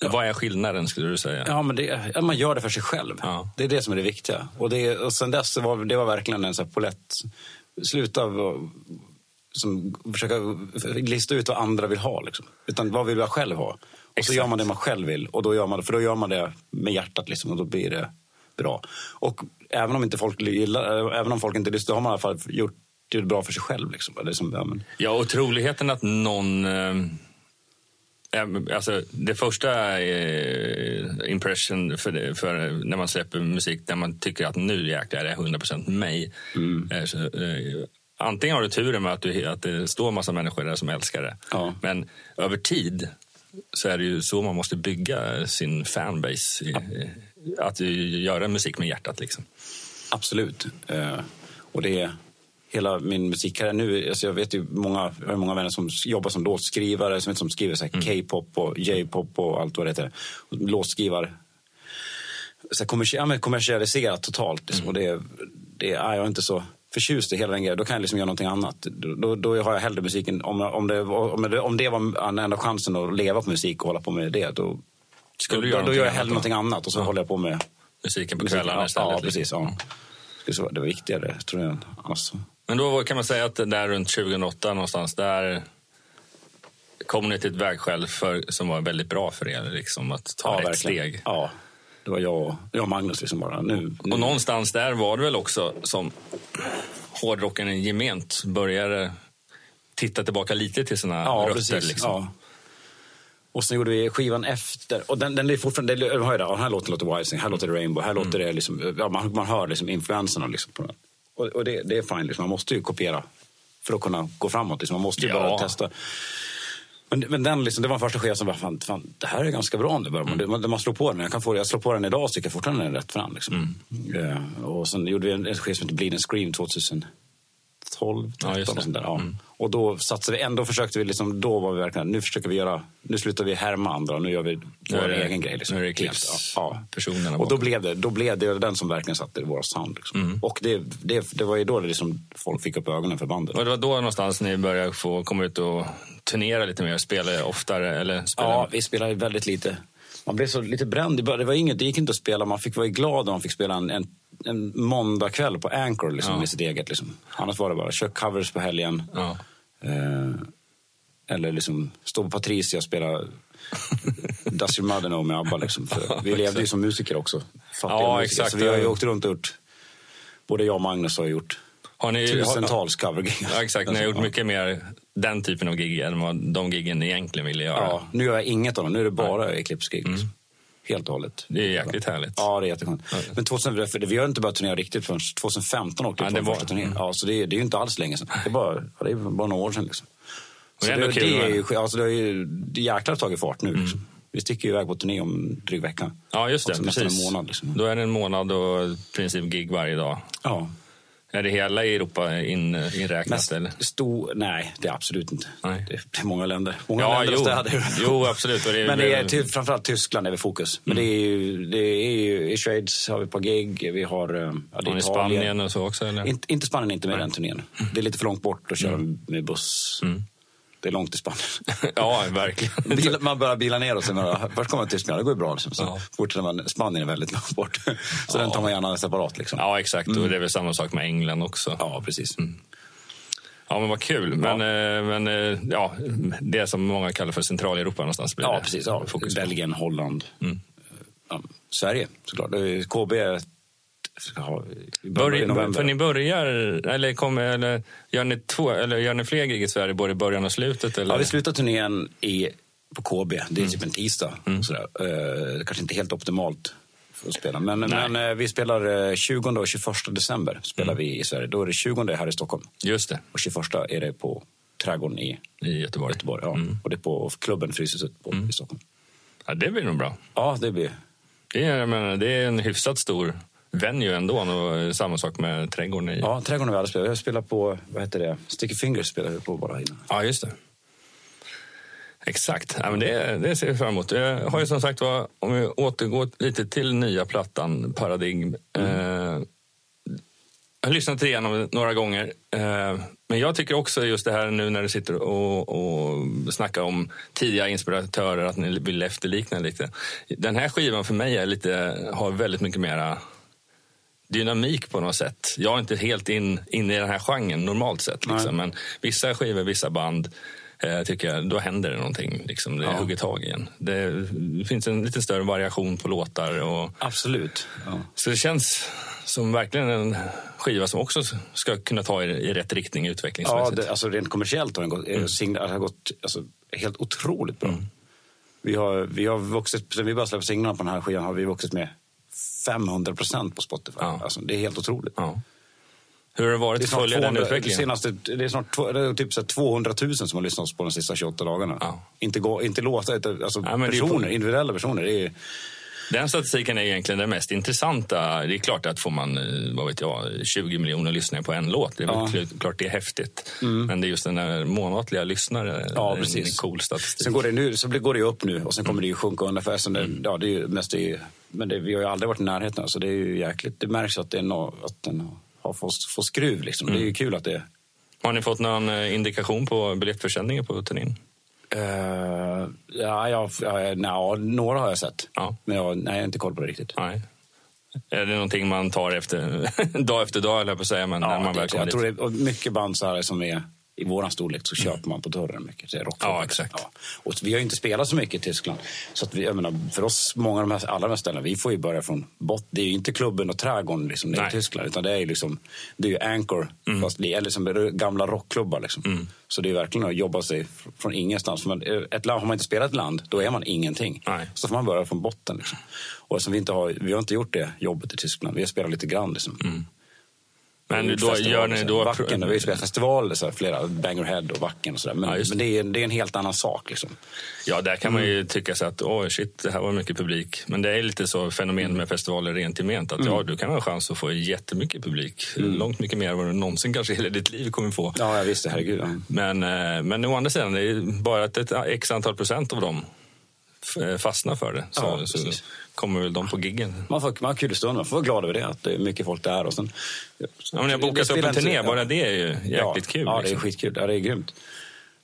Vad är skillnaden skulle du säga? Ja, men det, ja, man gör det för sig själv. Ja. Det är det som är det viktiga. Och, det, och sen dess så var det var verkligen en så här polett. Sluta som, försöka lista ut vad andra vill ha. Liksom. Utan vad vill jag själv ha? Och så Exakt. gör man det man själv vill. Och då gör man, för då gör man det med hjärtat liksom, och då blir det bra. Och även om inte folk gillar, även om folk inte lyssnar, då har man i alla fall gjort det bra för sig själv. Liksom. Är som, ja, men, Ja, och troligheten att någon... Eh, eh, alltså, det första eh, impression för, för när man släpper musik där man tycker att nu jäklar är det 100% mig. Mm. Eh, så, eh, antingen har du turen med att, du, att det står massa människor där som älskar det. Ja. Men över tid så är det ju så man måste bygga sin fanbase. i- i- Att göra musik med hjärtat. Liksom. Absolut. Eh, och det är hela min musikkarriär nu. Alltså jag vet ju många, jag har många vänner som jobbar som låtskrivare, som, som skriver så här K-pop och J-pop och allt vad det heter. Och Låtskrivare. Så här kommersi- ja, kommersialiserat totalt. Liksom. Och det, det är jag är inte så förtjust i hela den grejen. Då kan jag liksom göra någonting annat. Då, då, har jag hellre musiken. Om, om, det, om, det, om det var den enda chansen att leva på musik och hålla på med det, då, Skulle då, då gör jag hellre någonting annat. Och så håller jag på med Musiken på musiken. kvällarna Ja, istället. ja, liksom. precis. Ja. Det vara- Det var viktigare, tror jag. Annars, Men då kan man säga att där runt 2008 någonstans, där kom ni till ett vägskäl för, som var väldigt bra för er, liksom, att ta ett steg. Ja, det var jag jag och Magnus liksom bara. Nu, nu. Och någonstans där var det väl också som hårdrocken gement började titta tillbaka lite till sina ja, rötter. Liksom. Ja. Och sen gjorde vi skivan efter. Och den, den är fortfarande, det, hör ju det, den här låten låter Whitesnake, här låter det Rainbow, här låter det liksom, ja, man, man hör liksom influenserna liksom på den. Och, och det, det är fine, liksom. man måste ju kopiera för att kunna gå framåt. Liksom. Man måste ju Ja. bara testa. Men, men den liksom, det var den första skivan som bara, fan, fan, det här är ganska bra nu. Mm. Man, man, slår på den, jag, kan få, jag slår på den idag och tycker fortfarande den är rätt fram. Liksom. Eh, och sen gjorde vi en, en skiva som heter Bleed and Scream 2010 12, 13 Ja, och sånt där. Ja. Och då satsade vi, ändå försökte vi liksom, då var vi verkligen, nu försöker vi göra, nu slutar vi härma andra, nu gör vi är vår det- egen grej. Liksom. nu är det Helt, Eclipse-personerna Och då blev det, då blev det den som verkligen satte våra sound. Liksom. Mm. Och det, det, det var ju då det liksom, folk fick upp ögonen för bandet. Och det var då någonstans ni började få komma ut och turnera lite mer, spela oftare eller spela... Ja, vi spelade väldigt lite. Man blev så lite bränd i början. Det, var inget, det gick inte att spela. Man fick vara glad om man fick spela en, en, en måndagkväll på Anchor liksom, Ja. med sitt eget. Liksom. Annars var det bara kör covers på helgen. Ja. Eh, eller liksom stå på Patricia och spela Does your mother know med ABBA. Liksom. För vi levde ju som musiker också. Fattiga Ja, musiker. exakt. Så vi har ju åkt runt och gjort, både jag och Magnus har gjort Har ni, tusentals covergig. Ja, exakt. Ni har gjort mycket mer den typen av gig än vad de giggen egentligen ville göra. Ja, nu gör jag inget av dem. Nu är det bara Eclipse-gig. Liksom. Helt och hållet. Det är jäkligt härligt. Ja, det är jätteskönt. Men 2000, för vi har inte börjat turnera riktigt förrän 2015 åkte Ja, vi det på var- första turnén. Ja, så det, är- det är ju inte alls länge sedan. Det är bara, ja, det är bara några år sedan. Liksom. Så det, kul det, är ju, alltså, det, är ju, jäklar tagit fart nu. Liksom. Vi sticker iväg på turné om dryg vecka. Ja, just det. Nästan precis. en månad. Liksom. Då är det en månad och i princip gig varje dag. Ja. Är det hela Europa in, inräknat? Eller? stor, nej, det är absolut inte. Nej. Det, är, många länder. Många Ja, länder jo. och städer. Jo, absolut. Det Men det är ty, framförallt Tyskland är vi fokus. Men det är ju, det är ju, i Schweiz har vi ett par gig. Vi har, eh, ja, det är. Spanien och så också? Eller? Inte, inte Spanien, inte med den turnén. Mm. Det är lite för långt bort att köra med buss. Det är långt till Spanien. ja, verkligen. Bil, man börjar bila ner och sen bara, först kommer man till Tyskland, det går ju bra. Liksom. Så Ja. fortsätter man, Spanien är väldigt långt bort. Så den tar man gärna separat. Liksom. Ja, exakt. Och det är väl samma sak med England också. Ja, precis. Ja, men vad kul. Men, eh, men eh, ja, det som många kallar för Centraleuropa någonstans blir Ja, precis. Ja. Belgien, Holland. Ja, Sverige såklart. Är KB ska ha i början Börj, i november. för ni börjar, eller, kommer, eller, gör, ni två, eller gör ni fler gig i Sverige, både i början och slutet? Eller? Ja, vi slutar turnén i, på KB. Det är Mm. typ en tisdag. Sådär. Eh, kanske inte helt optimalt för att spela. Men, men eh, vi spelar eh, 20 och 21 december spelar Mm. vi i Sverige. Då är det 20 här i Stockholm. Just det, Och 21 är det på Trädgården i i Göteborg. Göteborg. Ja. Och det är på klubben Fryshuset på, Mm. i Stockholm. Ja, det blir nog bra. Ja, det blir... Det är, menar, det är en hyfsat stor venue ändå. Och samma sak med trädgården i... Ja, Trädgården har vi aldrig spelat. Vi har spelat på, vad heter det? Sticky Fingers spelade vi på bara innan. Ja, just det. Exakt. Ja, men det, det ser vi fram emot. Jag har ju som sagt var, om vi återgår lite till nya plattan Paradigm. Eh, jag har lyssnat igenom några gånger. Eh, men jag tycker också just det här nu när du sitter och, och snackar om tidiga inspiratörer, att ni vill efterlikna lite. Den här skivan för mig är lite, har väldigt mycket mera dynamik på något sätt. Jag är inte helt in, in i den här genren normalt sett. Liksom. Men vissa skivor, vissa band eh, tycker jag, då händer det någonting. Liksom. Det Ja. hugger tag igen. Det, finns en lite större variation på låtar. Och, Absolut. Ja. så det känns som verkligen en skiva som också ska kunna ta i, i rätt riktning Ja, utvecklingsmässigt. det, alltså rent kommersiellt har den gått, mm. singlar, har gått alltså, helt otroligt bra. Mm. Vi, har, vi har vuxit, sen vi började släppa singlarna på den här skivan har vi vuxit med 500 procent på Spotify. Ja. Alltså, det är helt otroligt. Ja. Hur har det varit att följa den 200, det utvecklingen? senaste, det är snart det är typ så här 200 000 som har lyssnat på de sista 28 dagarna. Ja. Inte, gå, inte utan alltså ju personer, på- individuella personer. Det är, Den statistiken är egentligen den mest intressanta. Det är klart att får man eh, vad vet jag, 20 miljoner lyssnare på en låt, det är Ja. klart- det är häftigt. Men det är just den där månatliga lyssnare, Ja, det är precis. en cool statistik. Sen går det, nu, så går det upp nu och sen kommer det ju sjunka undan. För sen det, ja, det är ju mest det men det, vi har ju aldrig varit i närheten. Så det är ju jäkligt. Det märks att, det är no, att den har fått, fått skruv. Liksom. Det är ju kul att det... Har ni fått någon eh, indikation på biljettförsäljningen på turnén? Uh, ja, jag, ja, några har jag sett. Ja. Men jag, nej, jag har inte koll på det riktigt. Nej. Är det någonting man tar efter, dag efter dag, eller på att säga, men när Ja, man det, väl kommer jag tror dit? det, och mycket band så här som är i våran storlek så köper man på dörren mycket. Det är. Ja, exakt. Och vi har inte spelat så mycket i Tyskland. Så att vi, jag menar, för oss, många av de här, alla de här ställena, vi får ju börja från botten. Det är ju inte klubben och trädgården liksom, i. Tyskland. Utan det är ju liksom, det är ju Anchor, fast li- eller som gamla rockklubbar. Liksom. Så det är verkligen att jobba sig fr- från ingenstans. Man, ett land, har man inte spelat ett land, då är man ingenting. Nej. Så får man börja från botten. Liksom. Och vi, inte har, vi har inte gjort det jobbet i Tyskland. Vi har spelat lite grann. Liksom. Men då gör ni då- så. Wacken, vi har ju så här, flera, Bangerhead och Wacken och sådär. Men, Ja, det. men det, är, det är en helt annan sak liksom. Ja, där kan man ju Mm. tycka sig att oj shit, det här var mycket publik. Men det är lite så fenomen Mm. med festivaler rent gement. Att ja, du kan ha en chans att få jättemycket publik. Långt mycket mer än vad du någonsin kanske hela ditt liv kommer få. Mm. Ja, jag visste, herregud. Ja. Men, eh, men å andra sidan, det är bara att ett x antal procent av dem fastnar för det. Så, Ja, så kommer väl de på giggen. Man får, man har kul i stunden, man får vara glad över det, att det är mycket folk där. Och sen, Ja, men jag bokat upp en turné, ja. bara det är ju jäkligt ja, kul. Ja, det är liksom. skitkul. Ja, det är grymt.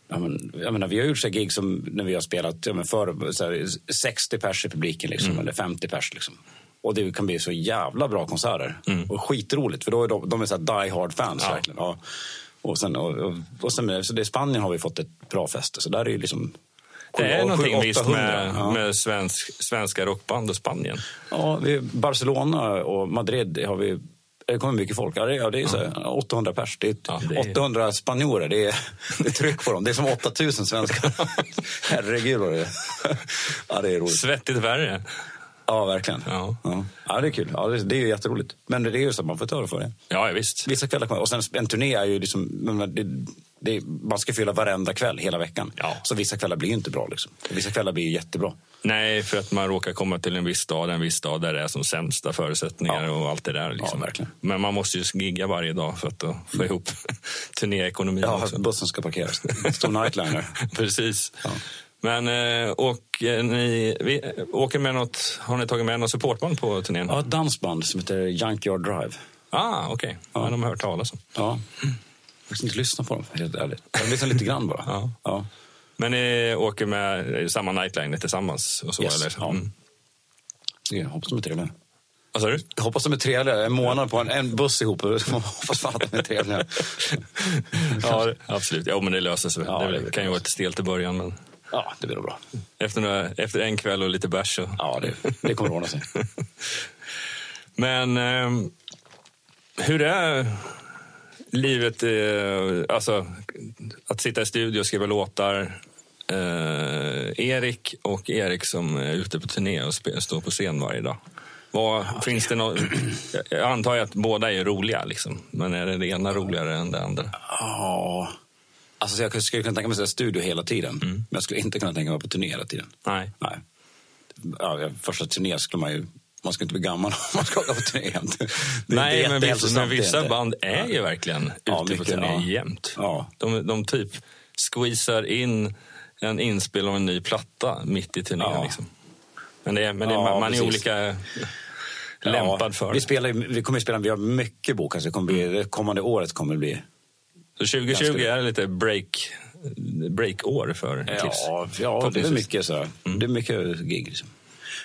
Ja, men, jag menar, vi har gjort så gig som när vi har spelat ja, men för, så här, 60 pers i publiken, liksom, Mm. eller 50 pers. Liksom. Och det kan bli så jävla bra konserter. Mm. Och skitroligt, för då är de, de är så die hard fans Ja. verkligen. Ja. Och sen, och, och, och sen så det, i Spanien har vi fått ett bra fäste, så där är ju liksom... Det är någonting visst 800, med, ja. med svensk, svenska rockband och Spanien. Ja, vi, Barcelona och Madrid har vi det kommer mycket folk. Ja, det, är så här, 800 pers. Det är, Ja, det är- 800 spanjorer. Det är, det är tryck på dem. Det är som 8000 svenskar. Herregud vad det är. Ja, det är roligt. Svettigt värre. Ja, verkligen. Ja. Ja. Ja, det är kul. Ja, det, det är ju jätteroligt. Men det är ju så att man får ta det för det. Ja, visst. Vissa kvällar Och sen en turné är ju liksom... Det, det, man ska fylla varenda kväll hela veckan. Ja. Så vissa kvällar blir ju inte bra. Liksom. Vissa kvällar blir ju jättebra. Nej, för att man råkar komma till en viss stad, en viss stad där det är som sämsta förutsättningar Ja. och allt det där. Liksom. Ja, verkligen. Men man måste ju gigga varje dag för att få ihop turnéekonomin Ja, också. bussen ska parkeras. Stor nightliner. Precis. Men, eh, och eh, ni vi, eh, åker med något, har ni tagit med något supportband på turnén? Ja, ett dansband som heter Junkyard Drive. Ah, okej. Ja. de har hört talas om. Ja. Jag har faktiskt inte lyssnat på dem, helt ärligt. Jag har lyssnat lite grann bara. Ja. Ja. Men ni åker med samma nightliner tillsammans? Och så, Yes, eller? ja. Mm. Jag hoppas de är trevliga. Vad sa du? Jag hoppas de är trevliga. En månad på en, en buss ihop. Jag hoppas fan att de är trevliga. Ja, absolut. Ja, men det löser sig. Ja, det det- kan ju vara ett stelt i början, men Ja, det blir nog bra. efter, några, efter en kväll och lite bärs så... Ja, det, det kommer att ordna sig. Men ehm, hur är livet, eh, alltså att sitta i studio och skriva låtar? Eh, Erik och Erik som är ute på turné och står på scen varje dag. Vad, finns det något, jag antar att båda är roliga, liksom. men är det det ena roligare än det andra? Ja. Alltså, jag skulle kunna tänka mig att studio hela tiden. Men jag skulle inte kunna tänka mig på turné hela tiden. Nej. Nej. Ja, första turné skulle man ju... Man ska inte bli gammal om man ska åka på turné jämt. Är Nej, men vissa, men är vissa band är ju verkligen ute Ja, på mycket, turné ja. jämt. Ja. De, de typ squeezar in en inspel av en ny platta mitt i turnén. Ja. Liksom. Men, det är, men det är, Ja, man är precis. olika lämpad för vi, det. spelar, ju- vi kommer att spela, vi har mycket bokat. så Det, kommer bli, det kommande året kommer det bli... Så 2020 ganska- är lite break, break-år för Clips. Ja, ja det är mycket så. Det är mycket gig. Liksom.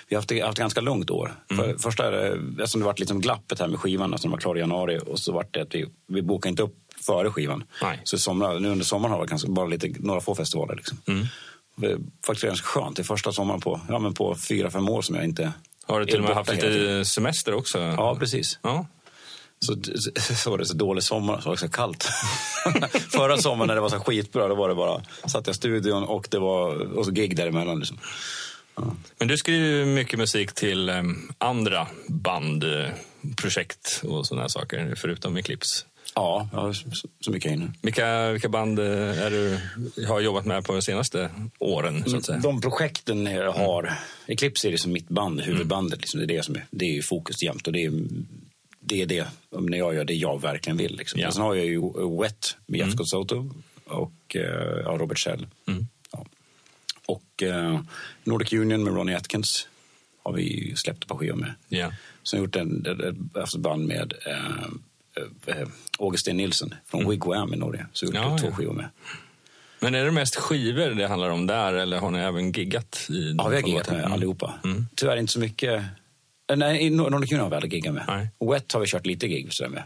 Vi har haft, haft ett ganska långt år. För, första eftersom det varit liksom glappet här med skivan, alltså den var klar i januari, och så vart det att vi, vi bokade inte upp före skivan. Nej. Så i sommar, nu under sommaren har det ganska, bara lite, några få festivaler. Liksom. Det är faktiskt ganska skönt. Det är första sommaren på, ja, men på fyra, fem år som jag inte Har du till och med haft lite semester också? Ja, precis. Ja. Så, så, var det så dålig sommar, så var det så kallt. Förra sommaren när det var så skitbra, då var det bara, satt jag i studion och det var och så gig däremellan. Liksom. Men du skriver ju mycket musik till em, andra bandprojekt och sådana här saker, förutom med Clips. Ja, ja så, så mycket jag hinner. Vilka, vilka band eh, är du har jobbat med på de senaste åren? Så att säga? De projekten jag har, Eclipse är liksom mitt band, huvudbandet. Liksom, det, är det, som är, det är fokus jämt och det är det, är det när jag gör det jag verkligen vill. Liksom. Ja. Sen har jag ju Wet med Jeff Scott Soto och eh, ja, Robert Shell. Ja. Och eh, Nordic Union med Ronnie Atkins har vi släppt ett par skivor med. Ja. Sen har gjort en, ett, band med eh, eh, Augustin Nilsson från Wigwam i Norge. Så gjort Ja, två ja. skivor med. Men är det mest skivor det handlar om där eller har ni även giggat? I Ja, vi har giggat med Mm. allihopa. Tyvärr inte så mycket. Eh, Nej, Nordic har vi aldrig giggat med. Nej. Wet har vi kört lite gig med.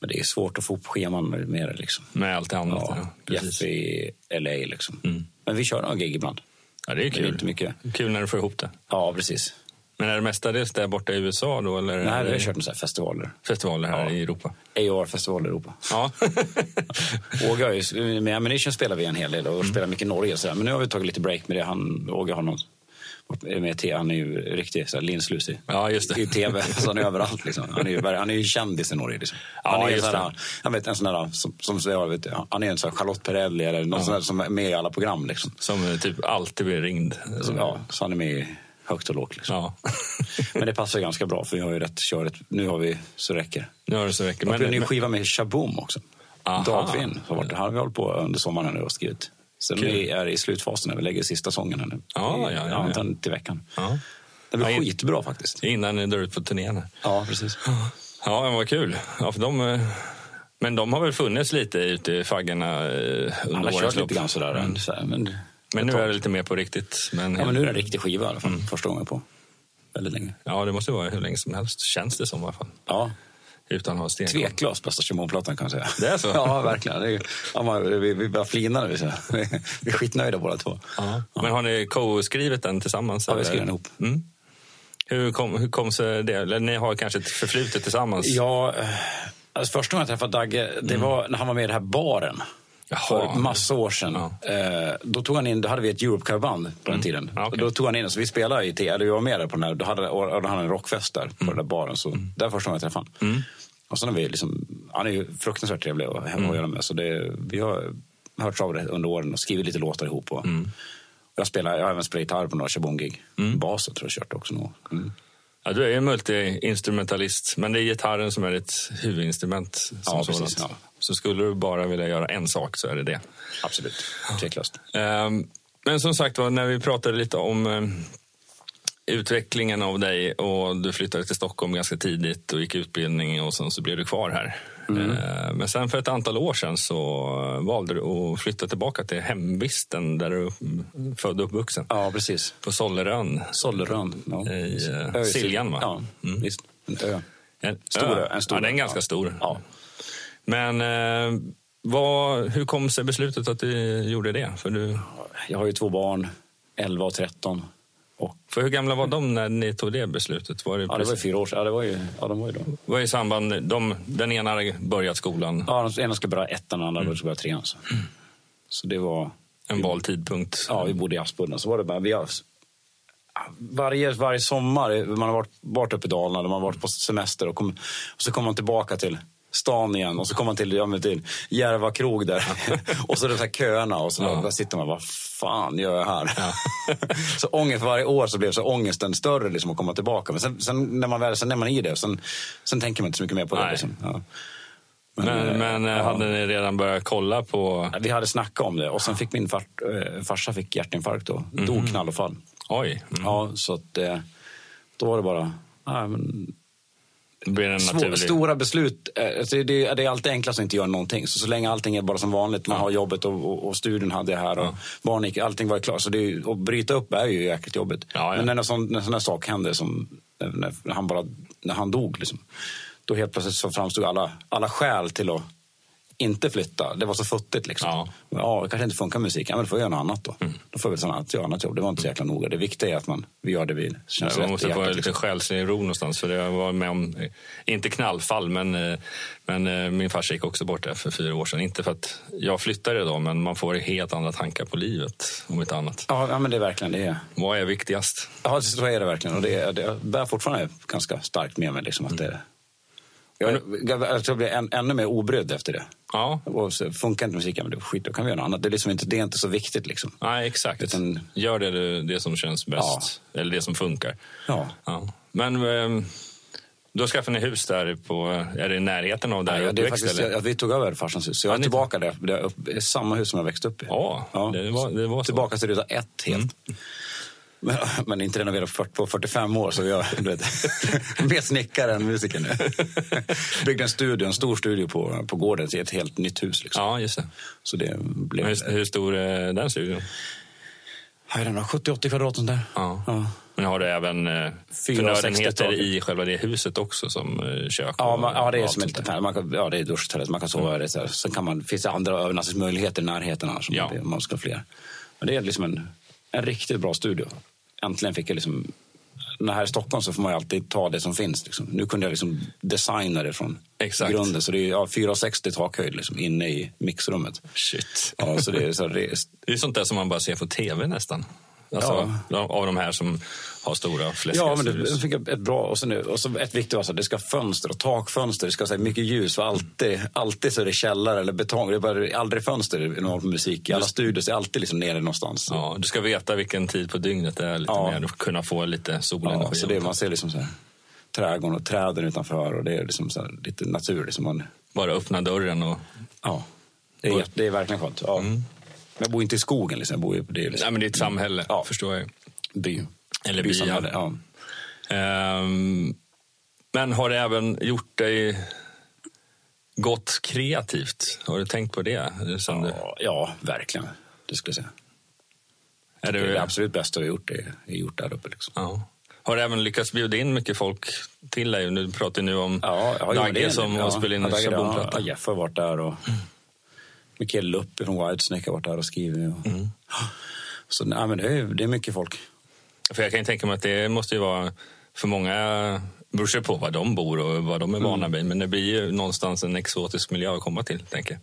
Men det är svårt att få upp scheman med det liksom. Med allt det annat? Ja, Ja, Jeff i LA liksom. Men vi kör några gig ibland. ja, det är Men det är kul. inte mycket. Kul när du får ihop det. Ja, precis. Men är det mestadels där borta i USA då? Eller Nej, vi har kört här festivaler. festivaler här Ja. i Europa? AOR-festival i Europa. Ja. Åge har ju, med Ammunition spelar vi en hel del och spelar mycket i Norge. Så. Men nu har vi tagit lite break med det. Han, Åge har någon, Med te- han är ju riktigt så här linslusig. Ja, just det. I tv, så han är överallt. Liksom. Han, är ju, han är ju kändis i Norge. Liksom. Ja, Han är just så här, det. han vet en sån där, som, som vet, han är en sån här Charlotte Perrelli eller någon sån där som är med i alla program. Liksom. Som eh, typ alltid blir ringd. Så, ja, så han är med i högt och lågt. Liksom. Ja. Men det passar ganska bra för vi har ju rätt körigt. Nu har vi så räcker. Nu har det så räcker. Men, har en ny men, skiva med Shaboom också. Aha. Dagvin. har varit- har vi hållit på under sommaren nu och skrivit. Så Kul. vi är i slutfasen när vi lägger sista sången här nu. Ja, ja, ja, ja. till veckan. ja. Det blir Ja, skitbra faktiskt. Innan ni drar ut på turnén. här. Ja, precis. Ja, men vad kul. Ja, för de, eh, men de har väl funnits lite ute i faggorna eh, under Han har kört lite grann sådär. Mm. Men, Men nu är det lite mer på riktigt. Men, Ja, men nu är det en riktig skiva i alla Mm. fall. Första gången på väldigt länge. ja, det måste vara hur länge som helst, känns det som i alla fall. Ja, Utan att ha sten. tveklöst bästa Shaboom-plattan kan jag säga. Det är så? Ja, verkligen. Det är, ja, man, vi, vi bara flinar vi säger Vi vi är skitnöjda båda två. Ja. Men har ni co-skrivit den tillsammans? Ja, vi eller? skrev den ihop. Mm. Hur kom, hur kom sig det? Eller ni har kanske ett förflutet tillsammans? Ja, eh, alltså första gången jag träffade Dagge, det var när han var med i den här baren. Mm. Jaha. För massa år sedan. Ja. Eh, då tog han in, då hade vi ett Europe-band på den tiden. Ja, okej. Då tog han in oss, vi spelade i T, eller vi var med där på den här, då hade, och då hade han en rockfest där på den där baren. Så det var första gången jag träffade honom. Och sen har vi liksom, han är ju fruktansvärt trevlig att ha att göra med. Så det, vi har hört av det under åren och skrivit lite låtar ihop. Och, och jag, spelar, jag har även spelat gitarr på några Shabong-gig. Basen tror jag kört också nog. Ja, du är ju multi-instrumentalist, men det är gitarren som är ditt huvudinstrument. Som Ja, precis, ja. Så skulle du bara vilja göra en sak så är det det. Absolut, tveklöst. Ehm, Men som sagt när vi pratade lite om eh, utvecklingen av dig och du flyttade till Stockholm ganska tidigt och gick utbildning och sen så blev du kvar här. Mm. Eh, Men sen för ett antal år sedan så valde du att flytta tillbaka till hemvisten där du född och uppvuxen. Ja, precis. På Sollerön. Sollerön. Ja. I, eh, Ö Siljan, va? Ja, Mm. visst. En ö. En Stor ö. en stor ja, den är ganska ja. stor. Ja. Men eh, vad, hur kom sig beslutet att du gjorde det? För, du, Jag har ju två barn, 11 och 13. Och, för hur gamla var de när ni tog det beslutet? Var det, ja, det var fyra år sedan. Ja, det var ju, ja, de var ju då. var i samband, de, den ena hade börjat skolan, Ja, den ena ska börja ettan, den Mm. andra ska börja trean. Så. så det var... en vald tidpunkt. Ja, vi bodde i Aspudden. Så var det bara, vi har, varje, varje sommar, man har varit, varit uppe i Dalarna, man har varit på semester och, kom, och så kommer man tillbaka till stan igen och så kommer man till, ja, men till Järva krog där. och så det så här köerna och så Ja. där sitter man vad fan gör jag här? så ångest varje år så blev så ångesten större liksom att komma tillbaka. Men sen, sen när man väl sen är man i det, sen, sen tänker man inte så mycket mer på det. Nej. Liksom. Ja. Men, eh, men eh, ja. hade ni redan börjat kolla på... Vi hade snackat om det och sen fick min far, äh, farsa fick hjärtinfarkt då. Mhm. Dog knall och fall. Oj, mm. Ja, så att eh, då var det bara... Ja, men, det blir en svå, naturlig... stora beslut. Eh, alltså det, det är alltid enklast att inte göra någonting. Så, så länge allting är bara som vanligt, man har jobbet och, och, och studion hade jag här och barnen gick, allting var klart. Så det, att bryta upp är ju jäkligt jobbigt. Ja, ja. Men när en sån, när en sån här sak hände som när, när han bara, när han dog liksom. Då helt plötsligt så framstod alla, alla skäl till att inte flytta. Det var så futtigt liksom. Ja. Ja, det kanske inte funkar musik. Ja, men då får jag göra något annat då. Mm. Då får vi göra annat jobb. Det var inte så jäkla noga. Det viktiga är att man, vi gör det vi känns man rätt måste få lite liksom. själslig ro någonstans. För jag var med om, inte knallfall, men, eh, men eh, min farsa gick också bort där för fyra år sedan. Inte för att jag flyttade då, men man får helt andra tankar på livet, om inte annat. Ja, ja, men det är verkligen det. Är. Vad är viktigast? Ja, så är det verkligen. Och det, är- det bär fortfarande ganska starkt med mig. Liksom, att det, jag, jag, tror jag blir än, ännu mer obrydd efter det. Ja, Och så funkar inte musiken, men det skit, då kan vi göra något annat. Det är, liksom inte, det är inte så viktigt. Liksom. nej, exakt. Utan- Gör det, det som känns bäst, eller det som funkar. Ja. Ja. Men eh, då skaffade ni hus där på, är det i närheten av där du det är faktiskt, eller? jag, vi tog över farsans hus, så jag Ja, är tillbaka där. Det är, samma hus som jag växte upp i. Ja, det var- det var så. Mm. Tillbaka till ruta ett helt. Men, men inte renoverat på 40 på 45 år, så du vet, mer snickare än musiker nu. Byggde en studio, en stor studio på, på gården i ett helt nytt hus. Liksom. Ja, just det. Så det blev... Hur, hur stor är den studion? Jag 70-80 kvadrat sånt där. Ja. Ja. Men har du även eh, 460 förnödenheter i själva det huset också som eh, kök? Ja, man, ja, det är som ett, man kan, ja, det är duschtoalett, man kan sova. Så här. Sen kan man, finns det andra övernattningsmöjligheter i närheten annars Ja. om man ska ha fler. Men det är liksom en, en riktigt bra studio. Äntligen fick jag liksom... När här i Stockholm så får man alltid ta det som finns. Liksom. Nu kunde jag liksom designa det från Exakt. grunden. Så det är ja, 4,60 takhöjd liksom, inne i mixrummet. Shit. Ja, så det är så det är, Det är sånt där som man bara ser på tv nästan. Alltså, Av de här som har stora fläskiga Ja, men det fick ett bra. Och, sen, och så ett viktigt var så att det ska fönster och takfönster. Det ska ha mycket ljus. För alltid, alltid så är det källare eller betong. Det är bara, aldrig fönster i normal musik. I alla studios är alltid liksom nere någonstans. Ja, du ska veta vilken tid på dygnet det är lite Ja. mer. Kunna få lite solenergi. Ja, så det, man ser liksom så här, trädgården och träden utanför. Och det är liksom så här, lite natur. Liksom man, Bara öppna dörren och... ja, det är, det är verkligen skönt. Ja. Men Jag bor inte i skogen. Liksom. Jag bor i, det är liksom, Nej, men det är ett samhälle, Ja. förstår jag. by. Eller byar. Ja. Ehm, men har det även gjort dig gått kreativt? Har du tänkt på det? Sen du, Ja, ja, verkligen. Det skulle jag säga. är Det är det absolut bästa vi har gjort, det är gjort där uppe. Liksom. ja. Har du även lyckats bjuda in mycket folk till dig? Du pratar nu om Ja, ja, Dagge som ja, har spelat in ja, Dagge. Ja, Jeff har varit där och Mikael Lupp från Whitesnake har varit där och skrivit. Och, Mm. Så nej, men det, är, det är mycket folk. För jag kan ju tänka mig att det måste ju vara för många beror på var de bor och vad de är vana Mm. vid. Men det blir ju någonstans en exotisk miljö att komma till, tänker.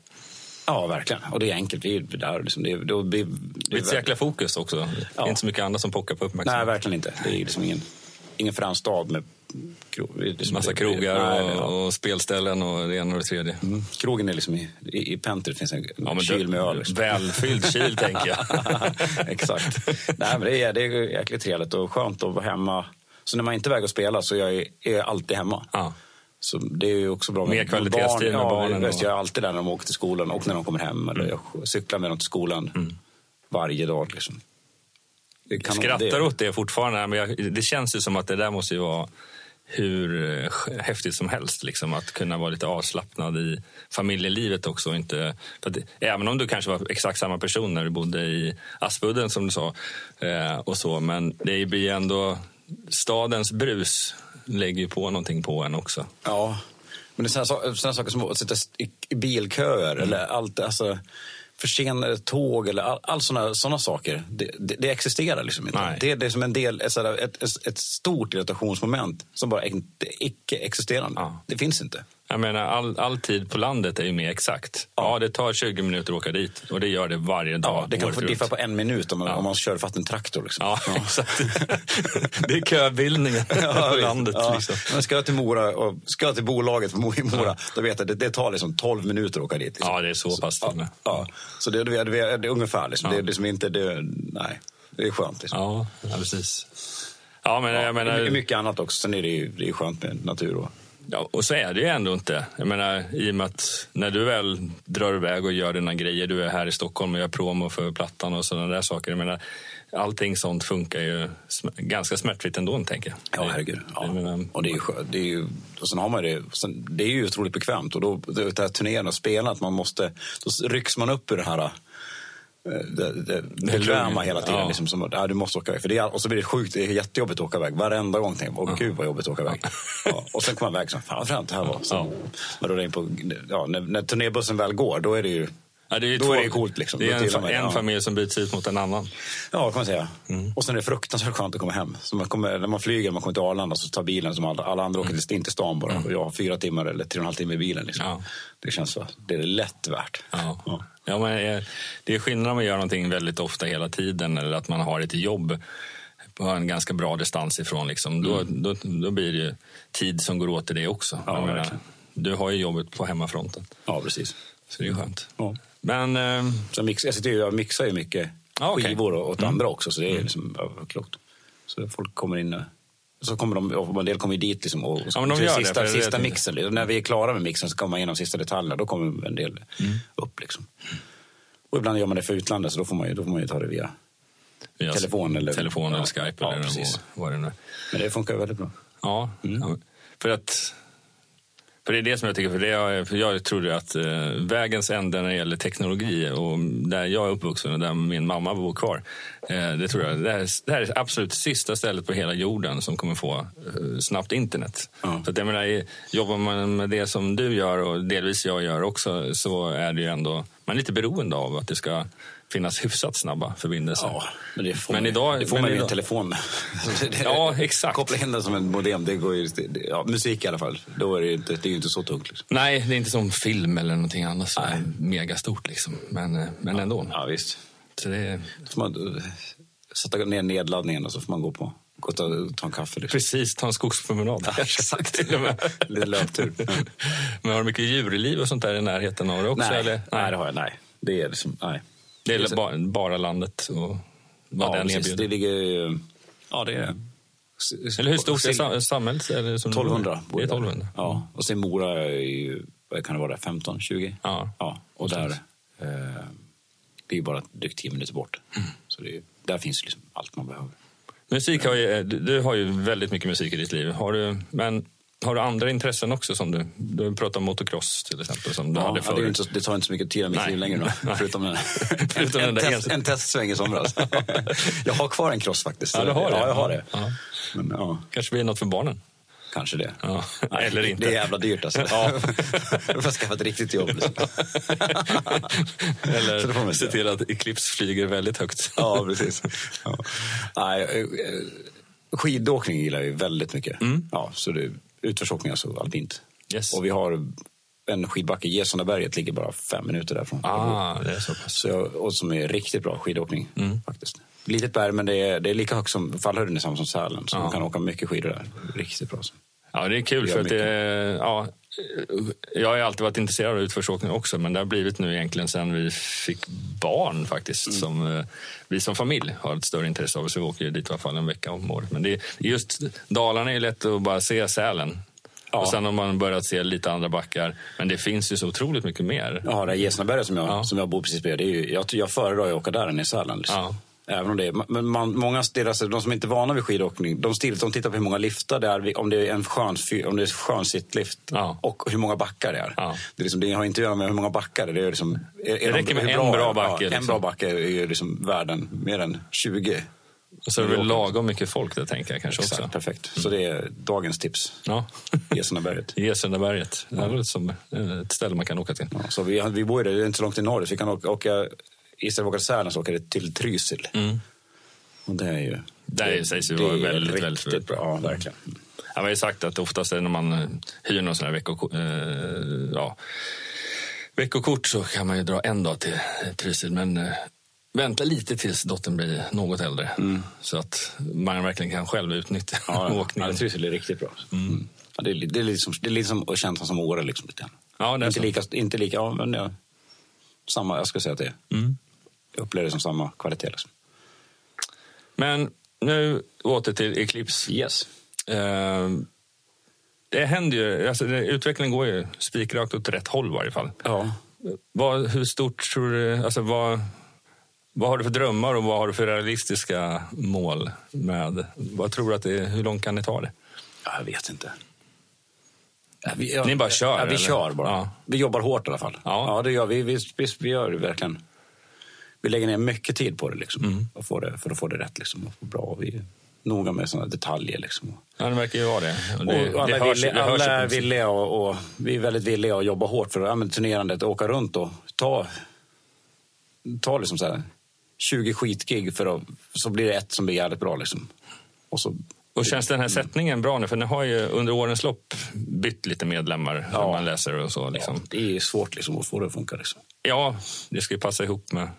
Ja, verkligen. Och det är enkelt. Vi är där. Liksom, det, är- det, det, Det är ett jäkla fokus också. Det är Ja. inte så mycket andra som pockar på uppmärksamhet. Nej, verkligen inte. Det är liksom ingen, ingen fransk stad med det Massa det- krogar och, ja. och spelställen och det ena och det tredje. Mm. Krogen är liksom i, i, i Penter finns en Ja, men kyl med öl. Liksom. Välfylld kyl, tänker jag. Exakt. Nej, men det, är, det är jäkligt trevligt och skönt att vara hemma. Så när man inte är iväg och spelar så jag, är jag alltid hemma. Ja. Så det är ju också bra Mer kvalitetstid med ja, barnen Visst, och- jag är alltid där när de åker till skolan och när de kommer hem. Eller jag cyklar med dem till skolan Mm. varje dag. Liksom. Det kan- Skrattar det- åt det fortfarande, men jag, det känns ju som att det där måste ju vara hur eh, häftigt som helst. Liksom, att kunna vara lite avslappnad i familjelivet också. Inte, att, även om du kanske var exakt samma person när du bodde i Aspudden som du sa. Eh, och så, men det blir ändå stadens brus lägger ju på någonting på en också. Ja, men det är sådana, saker som att sitta i bilköer Mm. eller allt, alltså försenade tåg eller all, all sådana såna saker. Det, det, det existerar liksom inte. Nej. Det, det är som en del, ett, ett, ett, stort irritationsmoment som bara inte icke-existerande. Ja. Det finns inte. Jag menar, all, all tid på landet är ju mer exakt. Ja. det tar 20 minuter att åka dit och det gör det varje dag. Ja, det kan få runt. diffa på en minut om man, Ja. om man kör fatt en traktor. Liksom. Ja, exakt. det är köbildningen på visst. landet. Ja. Liksom. Men ska jag till Mora och ska jag till bolaget i Mora, då vet jag det, det tar liksom 12 minuter att åka dit. Liksom. Ja, det är så pass med. Ja, ja. Så det, det, det, det är ungefär liksom. Ja. Det är liksom inte, det, nej, det är skönt. Liksom. Ja, ja precis. Ja, men jag Det är menar, mycket annat också. Sen är det ju det är skönt med natur. Och, ja, och så är det ju ändå inte. Jag menar, i och med att när du väl drar iväg och gör dina grejer, du är här i Stockholm och gör promo för plattan och sådana där saker. Jag menar, allting sånt funkar ju sm- ganska smärtfritt ändå, tänker jag. ja, herregud. Ja. Menar, Och det är ju skönt. Det är ju, och sen har man det, sen, det är ju otroligt bekvämt. Och då, det här turnén och spela, att man måste, då rycks man upp ur det här det, det, bekväma hela tiden. Ja. Liksom, som, ja, du måste åka iväg. För det är, och så blir det sjukt, det är jättejobbigt att åka iväg. Varenda gång tänker jag, åh gud vad jobbigt att åka iväg. Ja, och sen kommer man iväg, så, fan vad fränt det här var. Så, Ja. Det in på, ja, när, när turnébussen väl går, då är det ju ja, det är Då två, är det coolt, liksom. Det är en, det, en ja. familj som byts ut mot en annan. Ja, kan man säga. Och sen är det fruktansvärt skönt att komma hem. Så man kommer, när man flyger, man kommer till Arlanda, så tar bilen som alla, alla andra åker till, in till stan bara. Och jag har fyra timmar eller tre och en halv timme i bilen. Liksom. Ja. Det känns så. Det är lätt värt. Ja. Ja. Ja, men eh, det är skillnad om man gör någonting väldigt ofta hela tiden eller att man har ett jobb på en ganska bra distans ifrån. Liksom. Då, då, då blir det tid som går åt till det också. Mm. Ja, menar, du har ju jobbet på hemmafronten, Ja, precis. så det är skönt. Ja. Men eh, Så mix, jag, sitter, ju- jag mixar ju mycket Ja, okej. skivor åt andra också, så det är liksom överklokt. Så folk kommer in... Så kommer de, en del kommer dit liksom och, Ja, de gör det, sista, det sista mixen. liksom. När vi är klara med mixen så kommer man igenom sista detaljerna. Då kommer en del Mm. upp. Liksom. Och ibland gör man det för utlandet, så då får man ju, då får man ju ta det via... via Telefon eller- telefon eller ja, Skype ja, eller precis. vad, vad det nu. Men det funkar väldigt bra. Ja, Mm. ja, för att för det är det som jag tycker, för, det är, för jag tror att eh, vägens ände när det gäller teknologi och där jag är uppvuxen och där min mamma bor kvar. Eh, det tror jag, det här, det här är absolut sista stället på hela jorden som kommer få eh, snabbt internet. Ja. Så att jag menar, jobbar man med det som du gör och delvis jag gör också så är det ju ändå, man är lite beroende av att det ska finnas hyfsat snabba förbindelser. Ja, men det får, Men man, idag- det får men man ju en telefon Ja, exakt. Koppla in den som en modem, det går ju... Ja, musik i alla fall. Då är det, inte, det är ju inte så tungt. Liksom. Nej, det är inte som film eller någonting annat som är megastort liksom. Men, eh, men ändå. Ja, visst. Så det får man, sätta ner nedladdningen och så får man gå på gå och ta, ta en kaffe. Liksom. Precis, ta en skogspromenad. Ja, exakt. Lite löptur. Ja. Men har du mycket djurliv och sånt där i närheten av det också? Nej, eller? nej. det har jag. Nej. Det är liksom, nej. Det är bara, bara landet och vad ja, den precis. erbjuder? Det ligger... Ja, det är... Eller hur stort är sam- samhället? Är det som 1200. Det är 1200. Ja, och sen Mora är ju, vad kan det vara, 15, 20? Ja. ja och där, eh, det är ju bara drygt 10 minuter bort. Mm. Så det, där finns liksom allt man behöver. Musik har ju, du, du har ju väldigt mycket musik i ditt liv. Har du, men har du andra intressen också? som Du du pratar om motocross till exempel. Som du Ja, hade ja, det, inte, så- det tar inte så mycket tid av mitt liv längre då, förutom en, Förutom en, där test, en- en testsväng i somras. jag har kvar en cross faktiskt. Ja, du har det? Ja, jag har det. Ja. Men, ja, kanske blir något för barnen. kanske det. Ja. Nej, Eller inte. Det är jävla dyrt alltså. Ja. jag får skaffa ett riktigt jobb. Liksom. Eller se till att Eclipse flyger väldigt högt. Ja, precis. Ja. Nej, eh, eh, skidåkning gillar jag ju väldigt mycket. Ja, så det, utförsåkning, alltså alpint. Yes. Och vi har en skidbacke, Gesundaberget, ligger bara fem minuter därifrån. Ah, det är så pass. Så och som är riktigt bra skidåkning faktiskt. Litet berg, men det är, det är lika högt som fallhöjden är samma som Sälen. Så man kan åka mycket skidor där. Riktigt bra. Ja, det är kul för att det, ja, jag har alltid varit intresserad av utförsåkning också, men det har blivit nu egentligen sen vi fick barn faktiskt. Mm. Som, eh, vi som familj har ett större intresse av, så vi åker ju dit i alla fall en vecka om året. Men det är, just Dalarna är ju lätt att bara se Sälen. Ja. Och sen har man börjat se lite andra backar. Men det finns ju så otroligt mycket mer. Ja, det här Gesundaberget som jag, Ja. som jag bor precis bredvid, det är ju, jag, jag föredrar att åka där än i Sälen. Liksom. Ja. Även om det är, men man, många, deras, de som inte är vana vid skidåkning, de, stil, de tittar på hur många liftar det är, om det är en skön, om det är skön sittlift Ja. och hur många backar det är. Ja. Det, är liksom, det har inte att göra med hur många backar det är. Det, är liksom, är, är räcker med en bra är- backe, Ja, En liksom. bra backe är ju liksom värden mer än 20. Och så är det väl lagom mycket folk där, tänker jag kanske Exakt, också. perfekt. Så det är dagens tips. Ja. Gesundaberget. Gesundaberget. Det som eh, ett ställe man kan åka till. Ja, så vi, vi bor ju där, det är inte så långt till norr, så vi kan åka, åka istället för att åka till Sälen så åker det till Trysil. Och det är ju... Det är- sägs ju det vara väldigt, riktigt väldigt fint. bra. Ja, verkligen. Jag har ju sagt att oftast är när man eh, hyr någon sån här veckokort, eh, ja, veckokort så kan man ju dra en dag till Trysil. Men eh, vänta lite tills dottern blir något äldre. Så att man verkligen kan själv utnyttja Ja, ja, åkningen. Trysil är riktigt bra. Mm. Ja, det, är, det, är liksom, det är lite som känna som Åre. Liksom, lite. Ja, det är inte, så. lika, inte lika, ja, men ja, samma, jag skulle säga att det är. Mm. Jag upplever det som samma kvalitet. Liksom. Men nu åter till Eclipse. Yes. Eh, det händer ju, alltså, utvecklingen går ju spikrakt åt rätt håll i varje fall. Ja. Vad, hur stort tror du, alltså vad, vad har du för drömmar och vad har du för realistiska mål med, vad tror du att det hur långt kan ni ta det? ja, jag vet inte. Ja, vi, ja, Ni bara kör, Ja, vi eller? kör bara. Ja. Vi jobbar hårt i alla fall. Ja. Ja, det gör vi. Vi, vi, vi gör det verkligen. Vi lägger ner mycket tid på det, liksom, Mm. och få det för att få det rätt. Liksom, och få bra. Vi är noga med sådana detaljer. Liksom. Ja, det verkar ju vara det. Det, och alla det hörs, villiga, det alla är villiga och, och vi är väldigt villiga att jobba hårt för ja, men turnerandet, åka runt och ta, ta liksom så här 20 skitgig för att, så blir det ett som blir jävligt bra. Liksom. Och så, Och känns den här sättningen bra nu? För ni har ju under årens lopp bytt lite medlemmar, Ja. ja. man läser och så. Liksom. det är svårt liksom, att få det att funka. Liksom. Ja, det ska ju passa ihop med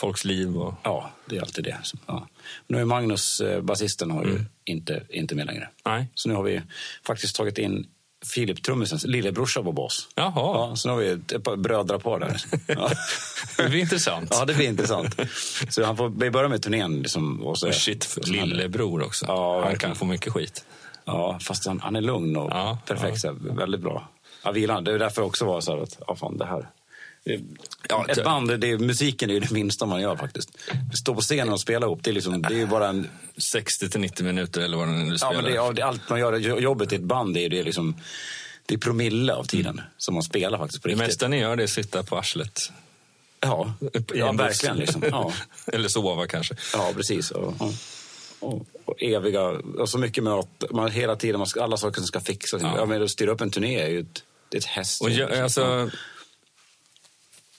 folks liv. Och... Ja, det är alltid det. Ja. Nu är Magnus, eh, basisten, har ju inte, inte med längre. Nej. Så nu har vi faktiskt tagit in Filip, trummisens lillebrorsa på bas. Jaha, Ja, så nu har vi ett, par brödrapar där. Ja. det blir intressant. Ja, det blir intressant. Så han får vi börjar med turnén. Liksom, och så, Och shit, lillebror också. Ja, Han kan få mycket skit. Ja, fast han, han är lugn och Ja, perfekt. Så här, väldigt bra. Ja, vilan. Det är därför också var så här att, ja fan det här. Det, Ja, ett det- band, det är, musiken är ju det minsta man gör faktiskt. Stå på scenen och spela ihop, det är, liksom, det är ju bara en... 60 till 90 minuter eller vad det nu Ja, spelar. men det, ja, det, allt man gör, jobbet i ett band, det är, det är liksom... Det är promille av tiden som man spelar faktiskt på det riktigt. mesta ni gör det är att sitta på arslet. Ja, ja verkligen. Liksom. Ja. eller sova kanske. Ja, precis. Och, och, och, och eviga, och så mycket med att man hela tiden, man ska, alla saker som ska fixas. Ja. Ja. men att styra upp en turné är ju ett, det är ett häst. Och jag, alltså,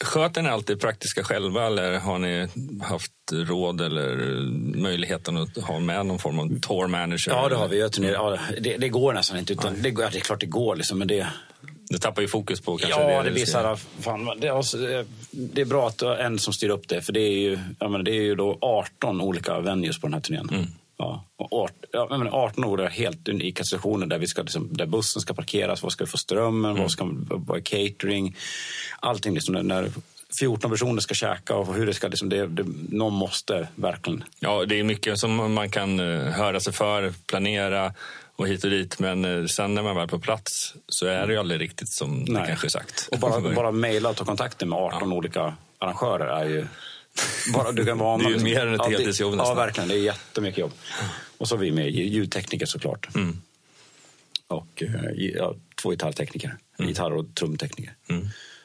sköter ni alltid praktiska själva eller har ni haft råd eller möjligheten att ha med någon form av tour manager? Ja, det har vi. Ja, det, det går nästan inte. Utan, det, ja, det är klart det går, liksom, men det, Du tappar ju fokus på kanske Ja, det. det blir så här, fan, det, är också, det är bra att du har en som styr upp det, för det är ju, ja, men det är ju då 18 olika venues på den här turnén. Mm. Ja, och art, ja, men 18 olika helt unika situationer där, vi ska, liksom, där bussen ska parkeras, var ska vi få strömmen, Mm. vad ska vad är catering, allting liksom när, när 14 personer ska käka och hur det ska, liksom, det, det, någon måste verkligen Ja, det är mycket som man kan eh, höra sig för, planera och hit och dit. Men eh, sen när man väl är på plats så är det ju aldrig riktigt som det Nej. kanske är sagt. Och bara, bara mejla och ta kontakter med 18 olika arrangörer är ju... Bara, du kan vara Det är ju mer än ett Ja, heltidsjobb Ja, verkligen. Det är jättemycket jobb. Och så vi med ljudtekniker såklart. Mm. Och eh, ja, två gitarrtekniker. Mm. Gitarr och trumtekniker.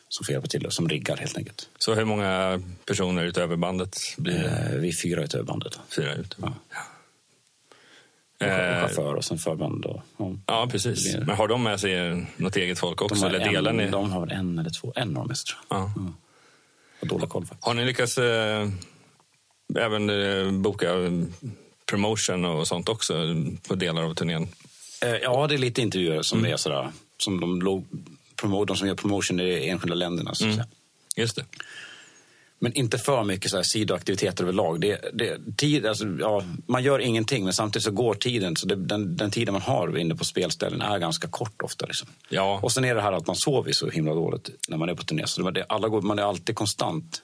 Som får hjälpa till, och som riggar helt enkelt. Så hur många personer utöver bandet blir det? Eh, vi är fyra utöver bandet. Fyra utöver. Ja. Och Eh, chaufför och sen förband. Och, ja. ja, precis. Blir- Men har de med sig något eget folk De, också? har eller en, ni? de har en eller två. En av dem tror jag. Ja. Har dålig koll faktiskt. Har ni lyckats eh, även eh, boka eh, promotion och sånt också på delar av turnén? Eh, Ja, det är lite intervjuer som Mm. är sådär, som de, de som gör promotion i de enskilda länderna. Så att säga. Just det. Men inte för mycket så här sidoaktiviteter överlag. Det, det, tid, alltså, ja, man gör ingenting, men samtidigt så går tiden. Så det, den, den tiden man har inne på spelställen är ganska kort ofta. Liksom. Ja. Och sen är det här att man sover så himla dåligt när man är på turné. Så det, alla går, man är alltid konstant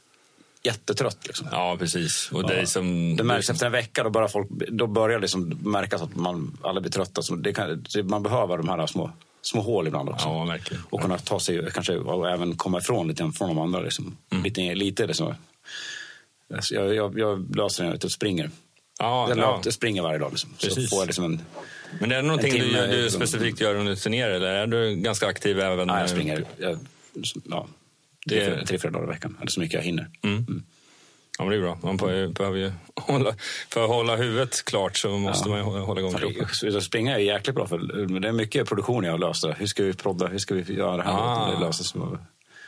jättetrött. Liksom. Ja, precis. Och dig som... Det märks efter en vecka, då börjar, folk, då börjar det liksom märkas att man alla blir trötta. Så det kan, det, man behöver de här små, små hål ibland också. Ja, verkligen. Och kunna ta sig, kanske och även komma ifrån lite från de andra. Liksom. Lite, lite liksom. Alltså, Jag, jag, jag löser det ute och springer. Ja, jag, ja. springer varje dag. Liksom. Så Precis. får jag liksom en... Men är det någonting timme, du, du liksom. specifikt gör under turnéer eller är du ganska aktiv även? Eh, jag springer jag, ja, Det- tre, tre, fyra dagar i veckan. Eller så mycket jag hinner. Ja, men det är bra. Man behöver ju hålla, för att hålla huvudet klart så måste man ju hålla igång kroppen. Springa är jäkligt bra, för men det är mycket produktion jag har löst. Hur ska vi prodda? Hur ska vi göra det här? Ah. Det löses.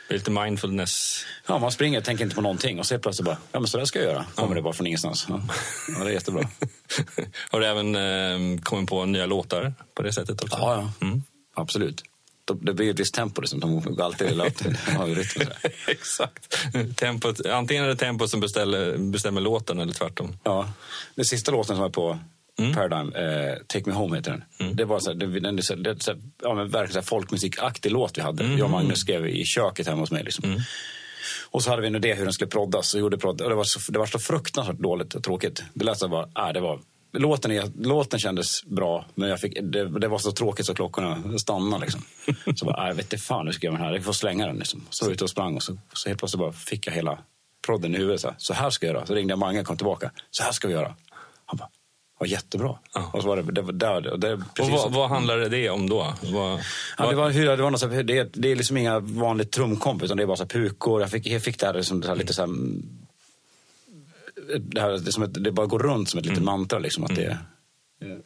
Lite mindfulness. Ja, man springer och tänker inte på någonting och så plötsligt bara, ja men så där ska jag göra. Kommer det bara från ingenstans. Ja, ja det är jättebra. Har du även eh, kommit på nya låtar på det sättet också? Ja, ja. Mm. Absolut. Det- blir ett visst tempo. Liksom. De går alltid i har ju här. Exakt. Tempot, antingen är det tempo som beställer, bestämmer låten eller tvärtom. Ja. Den sista låten som var på Mm. Paradigm, eh, Take Me Home heter den. Det var så här, det, den, det, det, så här, ja, men verkligen så här folkmusikaktig låt vi hade. Mm. Jag och Magnus skrev i köket hemma hos mig. Liksom. Och så hade vi en idé hur den skulle proddas. Och gjorde prodd, och det, var så, det var så fruktansvärt dåligt och tråkigt. Det lät så här bara, äh, det var Låten, är, låten kändes bra, men jag fick, det, det var så tråkigt så klockorna stannade. Liksom. Så bara, äh, jag vet inte fan hur jag ska göra med den här. Jag får slänga den. Liksom. Så jag ute och sprang och så, så helt plötsligt bara fick jag hela prodden i huvudet. Så här, så här ska jag göra. Så ringde jag Mange och kom tillbaka. Så här ska vi göra. Han bara, var jättebra. Ja. Och så var det, det, var där, och det, Och vad, vad handlar det om då? Vad, Ja, det, vad, var, hur, det, var något så här, det, är- det är liksom inga vanligt trumkomp, utan det är bara så här pukor. Jag fick, jag fick det här, liksom, det här lite så här, det, här, det, som ett, det bara går runt som ett litet mantra. Liksom, att det, eh,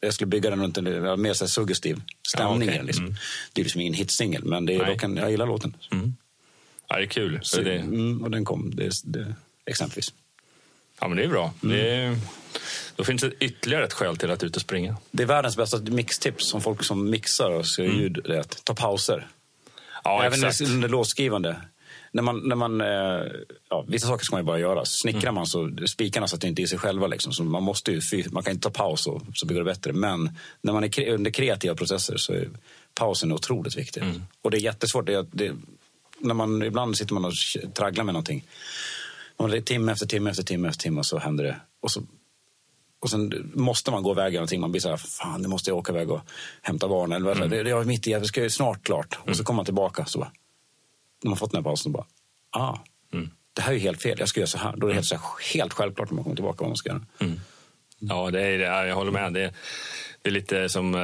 jag skulle bygga den runt en mer så suggestiv stämning. Ja, den, liksom. Mm. Det är liksom ingen hitsingel, men det är, en, jag gillar låten. ja, det är kul. Så, det, mm, och den kom, det, det, exempelvis. ja, men det är bra. Mm. Det är, då finns det ytterligare ett skäl till att ut och springa. Det är världens bästa mixtips som folk som mixar och ser ljud. Det är att ta pauser. Mm. Ja, Även exakt. under låtskrivande. När man, när man, eh, ja, vissa saker ska man ju bara göra. Snickrar Mm. man så spikarna sätter inte i sig själva. Liksom. Så man, måste ju, man kan inte ta paus och, så blir det bättre. Men när man är under kreativa processer så är pausen otroligt viktig. Mm. Och det är jättesvårt. Det, det, när man, ibland sitter man och tragglar med någonting. Man är timme efter timme efter timme efter timme och så händer det. Och, så, och sen måste man gå eller någonting. Man blir så här, fan nu måste jag åka iväg och hämta barnen. Mm. det, det är mitt i, jag ska ju snart klart. Och så kommer man tillbaka så bara, när man fått den här pausen, bara, ah, Mm. det här är ju helt fel, jag ska göra så här. Då är det helt, så här, helt självklart när man kommer tillbaka vad man ska göra. Ja, det är det. Jag håller med. Det, det är lite som eh,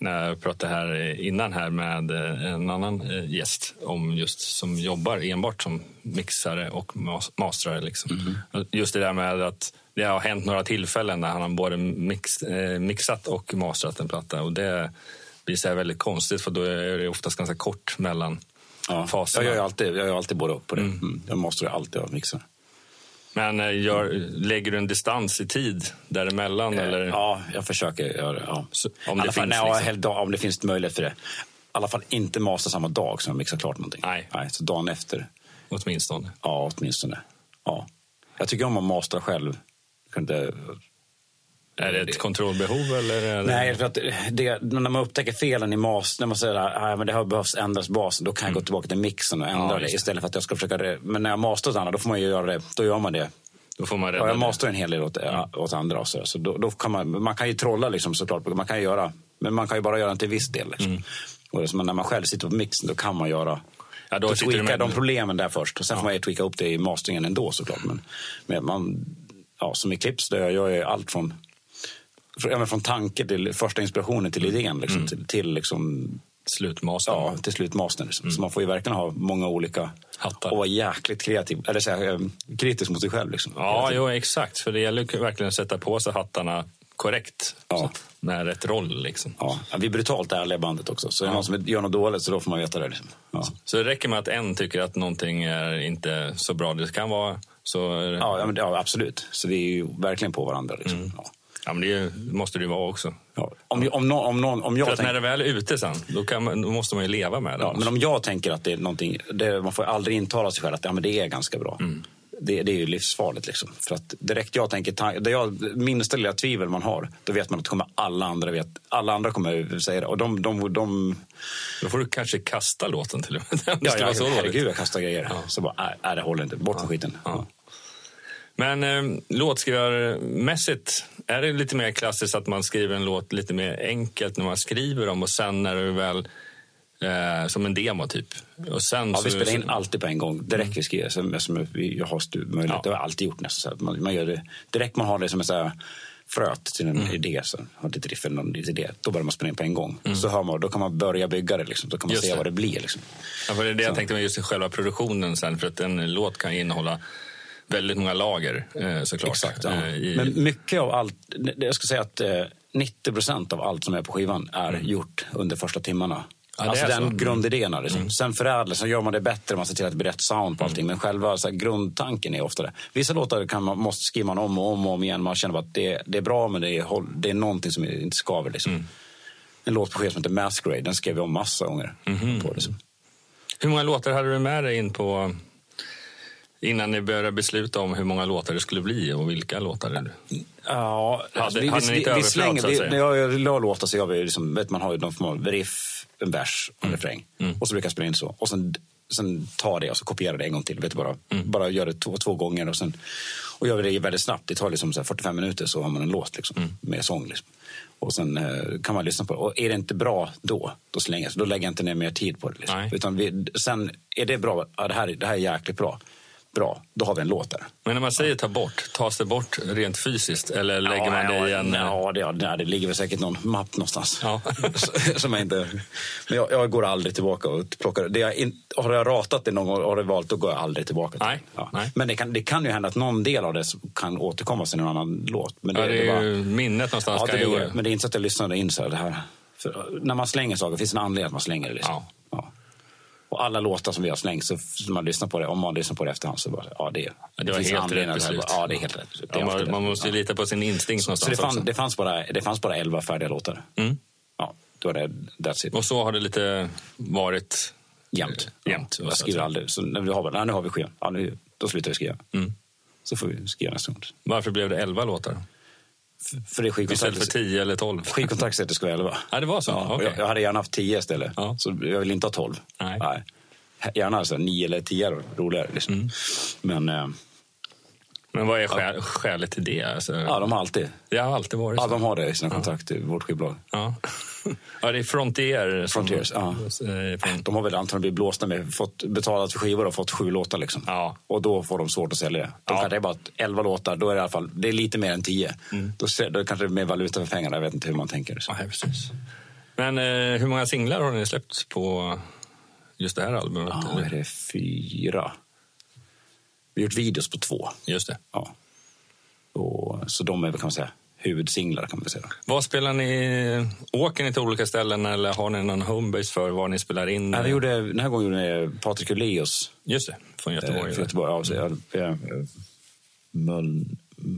när jag pratade här innan här med eh, en annan eh, gäst om just som jobbar enbart som mixare och mas- mastrare. Liksom. Just det där med att det har hänt några tillfällen när han har både mix, mixat och mastrat en platta och det blir så väldigt konstigt för då är det oftast ganska kort mellan Ja, faserna. jag gör alltid, jag gör alltid både upp på det. Mm. Jag måste ju alltid ha mixar. Men eh, gör, lägger du en distans i tid däremellan? eller? Ja, jag försöker göra det. Ja. Så- om I det fall, finns, nej, liksom. om det finns möjlighet för det. alla fall inte masta samma dag som jag mixar klart någonting. Nej. Nej så dagen efter, Åtminstone. ja åtminstone. Ja. Jag tycker om att mastra själv. Jag inte Är det ett kontrollbehov eller? Är det... Nej, för att det, när man upptäcker felen i mas, när man säger att men det har behövs ändras basen, då kan jag gå tillbaka till mixen och ändra Ja, det istället för att jag ska försöka... Men när jag mastrar åt andra, då får man ju göra det. Då gör man det. Då får man Ja, rädda jag det. mastrar en hel del åt, åt andra. Så, så då, då kan man, man kan ju trolla liksom såklart, man kan göra, men man kan ju bara göra det till viss del. Liksom. Mm. Och som när man själv sitter på mixen, då kan man göra Ja, då då tweakar med- de problemen där först. Och sen får man ju tweaka upp det i masteringen ändå såklart. Men, men man, ja, som i Clips, där jag gör ju allt från, från, ja, från tanke till första inspirationen till idén. Liksom, Mm. till, till, liksom, Slutmastern. ja, till slut mastern. Liksom. Så man får ju verkligen ha många olika... Mm. Hattar. Och vara jäkligt kreativ, eller säga, eh, kritisk mot sig själv. Liksom. Ja, jo, exakt. För det gäller verkligen att sätta på sig hattarna korrekt. Ja. Så med rätt roll liksom. Ja, vi är brutalt ärliga bandet också. Så är det någon som gör något dåligt så då får man veta det. Liksom. Ja. Så det räcker med att en tycker att någonting är inte så bra det kan vara. Så Ja, ja, ja, absolut. Så vi är ju verkligen på varandra. Liksom. Mm. Ja. Ja, men det måste det ju vara också. Ja. Om, om, någon, om, någon, om jag För att tänker... när det väl är ute sen, då, man, då måste man ju leva med det. Ja, men om jag tänker att det är någonting, det, man får aldrig intala sig själv att ja, men det är ganska bra. Mm. Det, det är ju livsfarligt. Liksom. För att direkt jag tänker, det jag, minsta lilla tvivel man har, då vet man att kommer alla andra vet, alla andra kommer säga det. Och de, de, de, Då får du kanske kasta låten till och med. Ja, ja, herregud, jag kastar grejer. Ja. Så bara, nej, det håller inte. Bort med skiten. Ja. Men eh, låtskrivarmässigt, är det lite mer klassiskt att man skriver en låt lite mer enkelt när man skriver dem och sen när du väl eh, som en demo typ? Och sen Ja, vi så, spelar in så- alltid på en gång. Direkt vi skriver. Som, som vi, jag har möjlighet. Ja. Det har jag alltid gjort nästan. Så man, man gör det, direkt man har det som en så här fröet till Mm. en idé, så, har ett riff eller någon idé, då börjar man spela in på en gång. Mm. Så hör man, då kan man börja bygga det. Liksom. Då kan man Just se det. vad det blir. Liksom. Ja, för det är det jag tänkte med just själva produktionen sen, för att en låt kan innehålla väldigt många lager eh, såklart. Exakt. Ja. Eh, i, Men mycket av allt, jag ska säga att eh, 90 procent av allt som är på skivan är gjort under första timmarna. Mm. Ja, alltså den så. Mm. grundidén. Liksom. Sen förädlas, sen gör man det bättre, man ser till att det blir rätt sound på Mm. allting. Men själva här, grundtanken är ofta det. Vissa låtar kan man, måste skriva man om och om och om igen. Man känner att det, det är bra, men det är, det är någonting som inte skaver. Liksom. Mm. En låt på skivan som heter Masquerade, den skrev jag om massa gånger. Mhm. På, liksom. Hur många låtar hade du med dig in på innan ni började besluta om hur många låtar det skulle bli och vilka låtar det Ja, alltså, Hade- hade ni inte vi, vi slänger, så att vi, säga? jag la låtar så gör vi liksom, vet man har ju någon form av riff, en vers och en refräng. Och så brukar jag spela in så. Och sen, sen ta det och så kopiera det en gång till. Vet du, bara, bara gör det två, två gånger och sen och gör vi det väldigt snabbt. Det tar liksom så här 45 minuter så har man en låt liksom, med sång. Liksom. Och sen eh, kan man lyssna på det. Och är det inte bra då, då slänger jag. Så då lägger jag inte ner mer tid på det. Liksom. Utan vi, sen är det bra, ja, det, här, det här är jäkligt bra. Bra, då har vi en låt där. Men när man säger ta bort, tas det bort rent fysiskt eller lägger man det i en... Ja, det, ja, det, det ligger väl säkert någon mapp någonstans. Ja. som jag inte... Men jag, jag går aldrig tillbaka och plockar det. Jag in, har jag ratat det någon gång och har det valt, då går jag aldrig tillbaka. Till. Nej, Ja. nej. Men det kan, det kan ju hända att någon del av det kan återkomma till en annan låt. Men det, Ja, det är bara- ju minnet någonstans. Ja, det ligger, men det är inte så att jag lyssnade in så här, det här. För när man slänger saker finns det en anledning att man slänger det. Liksom. Ja. Och alla låtar som vi har slängt, så så man lyssnar på det, om man lyssnar på det efterhand så bara, ja det, Ja, det var helt rätt det beslut. Ja, det är helt rätt beslut. Det är Ja, man, man det. måste ju lita på sin instinkt Så det, någonstans fann, också. det, fanns bara, det fanns bara elva färdiga låtar. Mm. Ja, då var det that's it. Och så har det lite varit Jämt. Jämt, så Jag skriver aldrig. Så när vi har, nej, nu har vi skivan. Ja, nu, då slutar vi skriva. Mm. Så får vi skriva nästa gång. Varför blev det 11 låtar? För det är Istället för skivkontraktet. 10 eller 12? Skivkontraktet säger att det ska vara elva. Ja, det var så? Ja, Okej. jag, jag hade gärna haft tio istället. Ja. Så jag vill inte ha tolv. Nej. Gärna alltså eller tio är roligare. Liksom. Mm. Men eh, Men vad är skäl, skälet till det? Alltså, ja, de har alltid, Det har alltid varit ja, så. de har det i sina kontrakt i vårt skivbolag. Ja. det är Frontier. som- Frontiers, ja. eh, från- De har väl antagligen blivit blåsta med, fått betalat för skivor och fått sju låtar. Liksom. Ja. Och då får de svårt att sälja det. De Ja. kanske är bara elva låtar, då är det i alla fall det är lite mer än tio. Mm. Då, då kanske det är mer valuta för pengarna. Jag vet inte hur man tänker. Så. Ja, precis. Men eh, hur många singlar har ni släppt på just det här albumet? Ja, är det fyra? Vi har gjort videos på två. Just det. Ja. Och, så de är väl, kan man säga, huvudsinglar kan man säga. Vad spelar ni? Åker ni till olika ställen eller har ni någon homebase för var ni spelar in? Nej, vi gjorde, den här gången gjorde vi Patrik Uleus Just det, från eh, Göteborg. för Göteborg. Ja, så, ja, eh, Möl,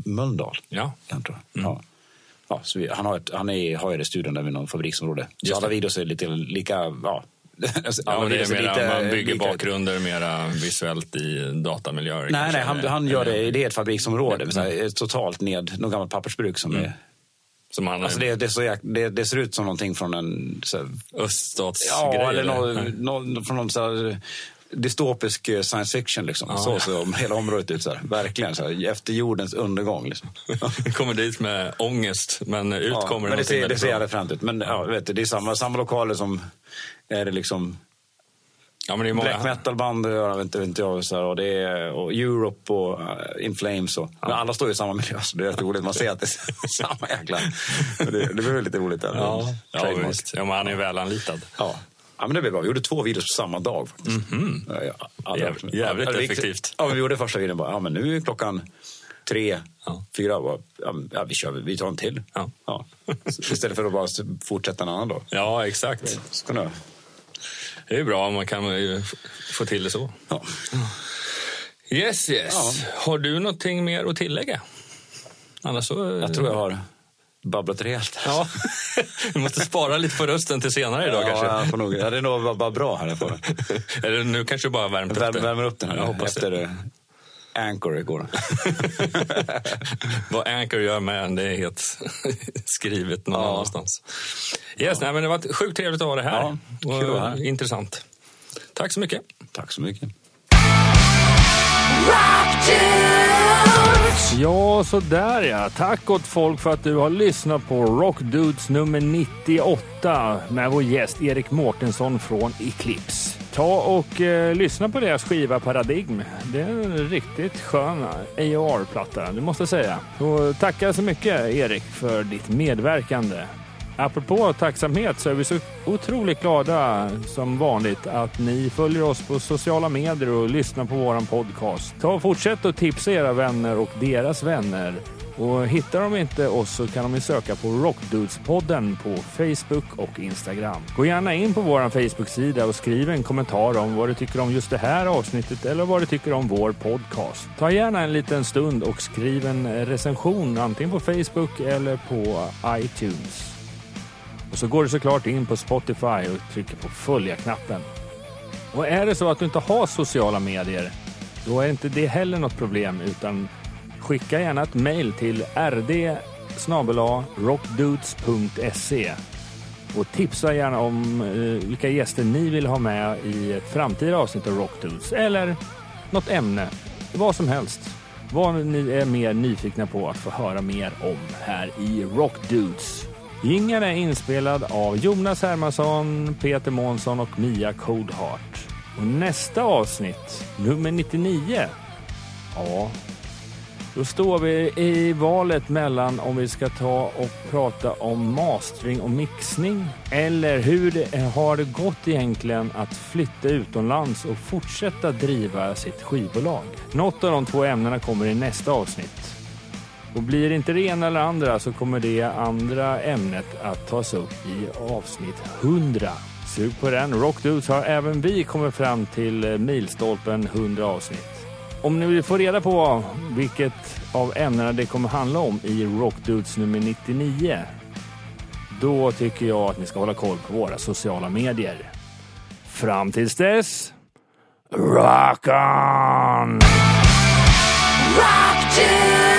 Mölndal. Ja. Jag tror. Ja. ja, så vi, han har, ett, han är, har ju det studion där vid någon fabriksområde. Så alla videos är lite lika, ja. Ja, men det är mera, lite man bygger lika. bakgrunder mera visuellt i datamiljöer. Nej, nej, han, han gör det, det är ett fabriksområde. Så här, ett totalt ned, något gammalt pappersbruk som är... Som han, Alltså det, det, är så, det, det ser ut som någonting från en... Öststatsgrej. ja, eller eller? någon, någon, från någon så här, dystopisk eh, science fiction. Liksom. Så ser hela området ut. Så här. Verkligen. Så här, efter jordens undergång. Liksom. kommer dit med ångest, men ut Ja, kommer men det ser, det ser jävligt fränt ut. Men ja, vet du, det är samma, samma lokaler som är det liksom Ja, men det är många, black metal-band, inte, inte jag, så här, och, det är, och Europe och uh, In Flames. Och, Men alla står i samma miljö, så det är rätt roligt. Man ser att det är samma jäkla... Det, det blir väl lite roligt. Där. Ja, ja visst. Ja, men han är väl anlitad. Ja. ja, men det blev bra. Vi gjorde två videos på samma dag. faktiskt. Ja, ja, Jäv- jävligt ja, det gick- effektivt. Ja, vi gjorde första videon bara, ja men nu är klockan tre, Ja. fyra. Bara, ja, ja, vi, kör, vi tar en till. Ja. Ja. Så Istället för att bara fortsätta en annan dag. Ja, exakt. Så jag- Det är bra om man kan få till det så. Ja. Yes, yes. Har du någonting mer att tillägga? Annars så... eh, Jag tror jag har babblat rejält. Ja, du måste spara lite på rösten till senare idag ja, kanske. Får nog, ja, det är nog bara, bra här. Får. Eller nu kanske du bara värmt upp Värm, det. värmer upp den här Jag hoppas efter eh, Anchor igår. Vad Anchor gör med en, det är helt skrivet någon Ja. annanstans. Yes, nej, men det var sjukt trevligt att ha det här. Ja, kul här. Intressant. Tack så mycket. Tack så mycket. Ja, så där ja. Tack gott folk för att du har lyssnat på Rock Dudes nummer 98 med vår gäst Erik Mårtensson från Eclipse. Ta och eh, lyssna på deras skiva Paradigm. Det är en riktigt skön AOR-platta, det måste jag säga. Och tackar så mycket Erik för ditt medverkande. Apropå tacksamhet så är vi så otroligt glada som vanligt att ni följer oss på sociala medier och lyssnar på våran podcast. Ta och fortsätt att tipsa era vänner och deras vänner. Och hittar de inte oss så kan de ju söka på Rockdudespodden på Facebook och Instagram. Gå gärna in på vår Facebook-sida och skriv en kommentar om vad du tycker om just det här avsnittet eller vad du tycker om vår podcast. Ta gärna en liten stund och skriv en recension antingen på Facebook eller på iTunes. Och så går du såklart in på Spotify och trycker på följa-knappen. Och är det så att du inte har sociala medier, då är inte det heller något problem utan skicka gärna ett mejl till rd rockdudes.se och tipsa gärna om eh, vilka gäster ni vill ha med i ett framtida avsnitt av Rockdudes eller något ämne, vad som helst. Vad ni är mer nyfikna på att få höra mer om här i Rockdudes. Jingeln är inspelad av Jonas Hermansson, Peter Månsson och Mia Coldheart. Och nästa avsnitt, nummer 99, ja, då står vi i valet mellan om vi ska ta och prata om mastering och mixning eller hur det har det gått egentligen att flytta utomlands och fortsätta driva sitt skivbolag. Något av de två ämnena kommer i nästa avsnitt. Och blir det inte det ena eller andra så kommer det andra ämnet att tas upp i avsnitt 100. Sug på den. Rockdudes har även vi kommit fram till eh, milstolpen 100 avsnitt. Om ni vill få reda på vilket av ämnena det kommer handla om i Rockdudes nummer 99, då tycker jag att ni ska hålla koll på våra sociala medier. Fram tills dess, rock on! Rock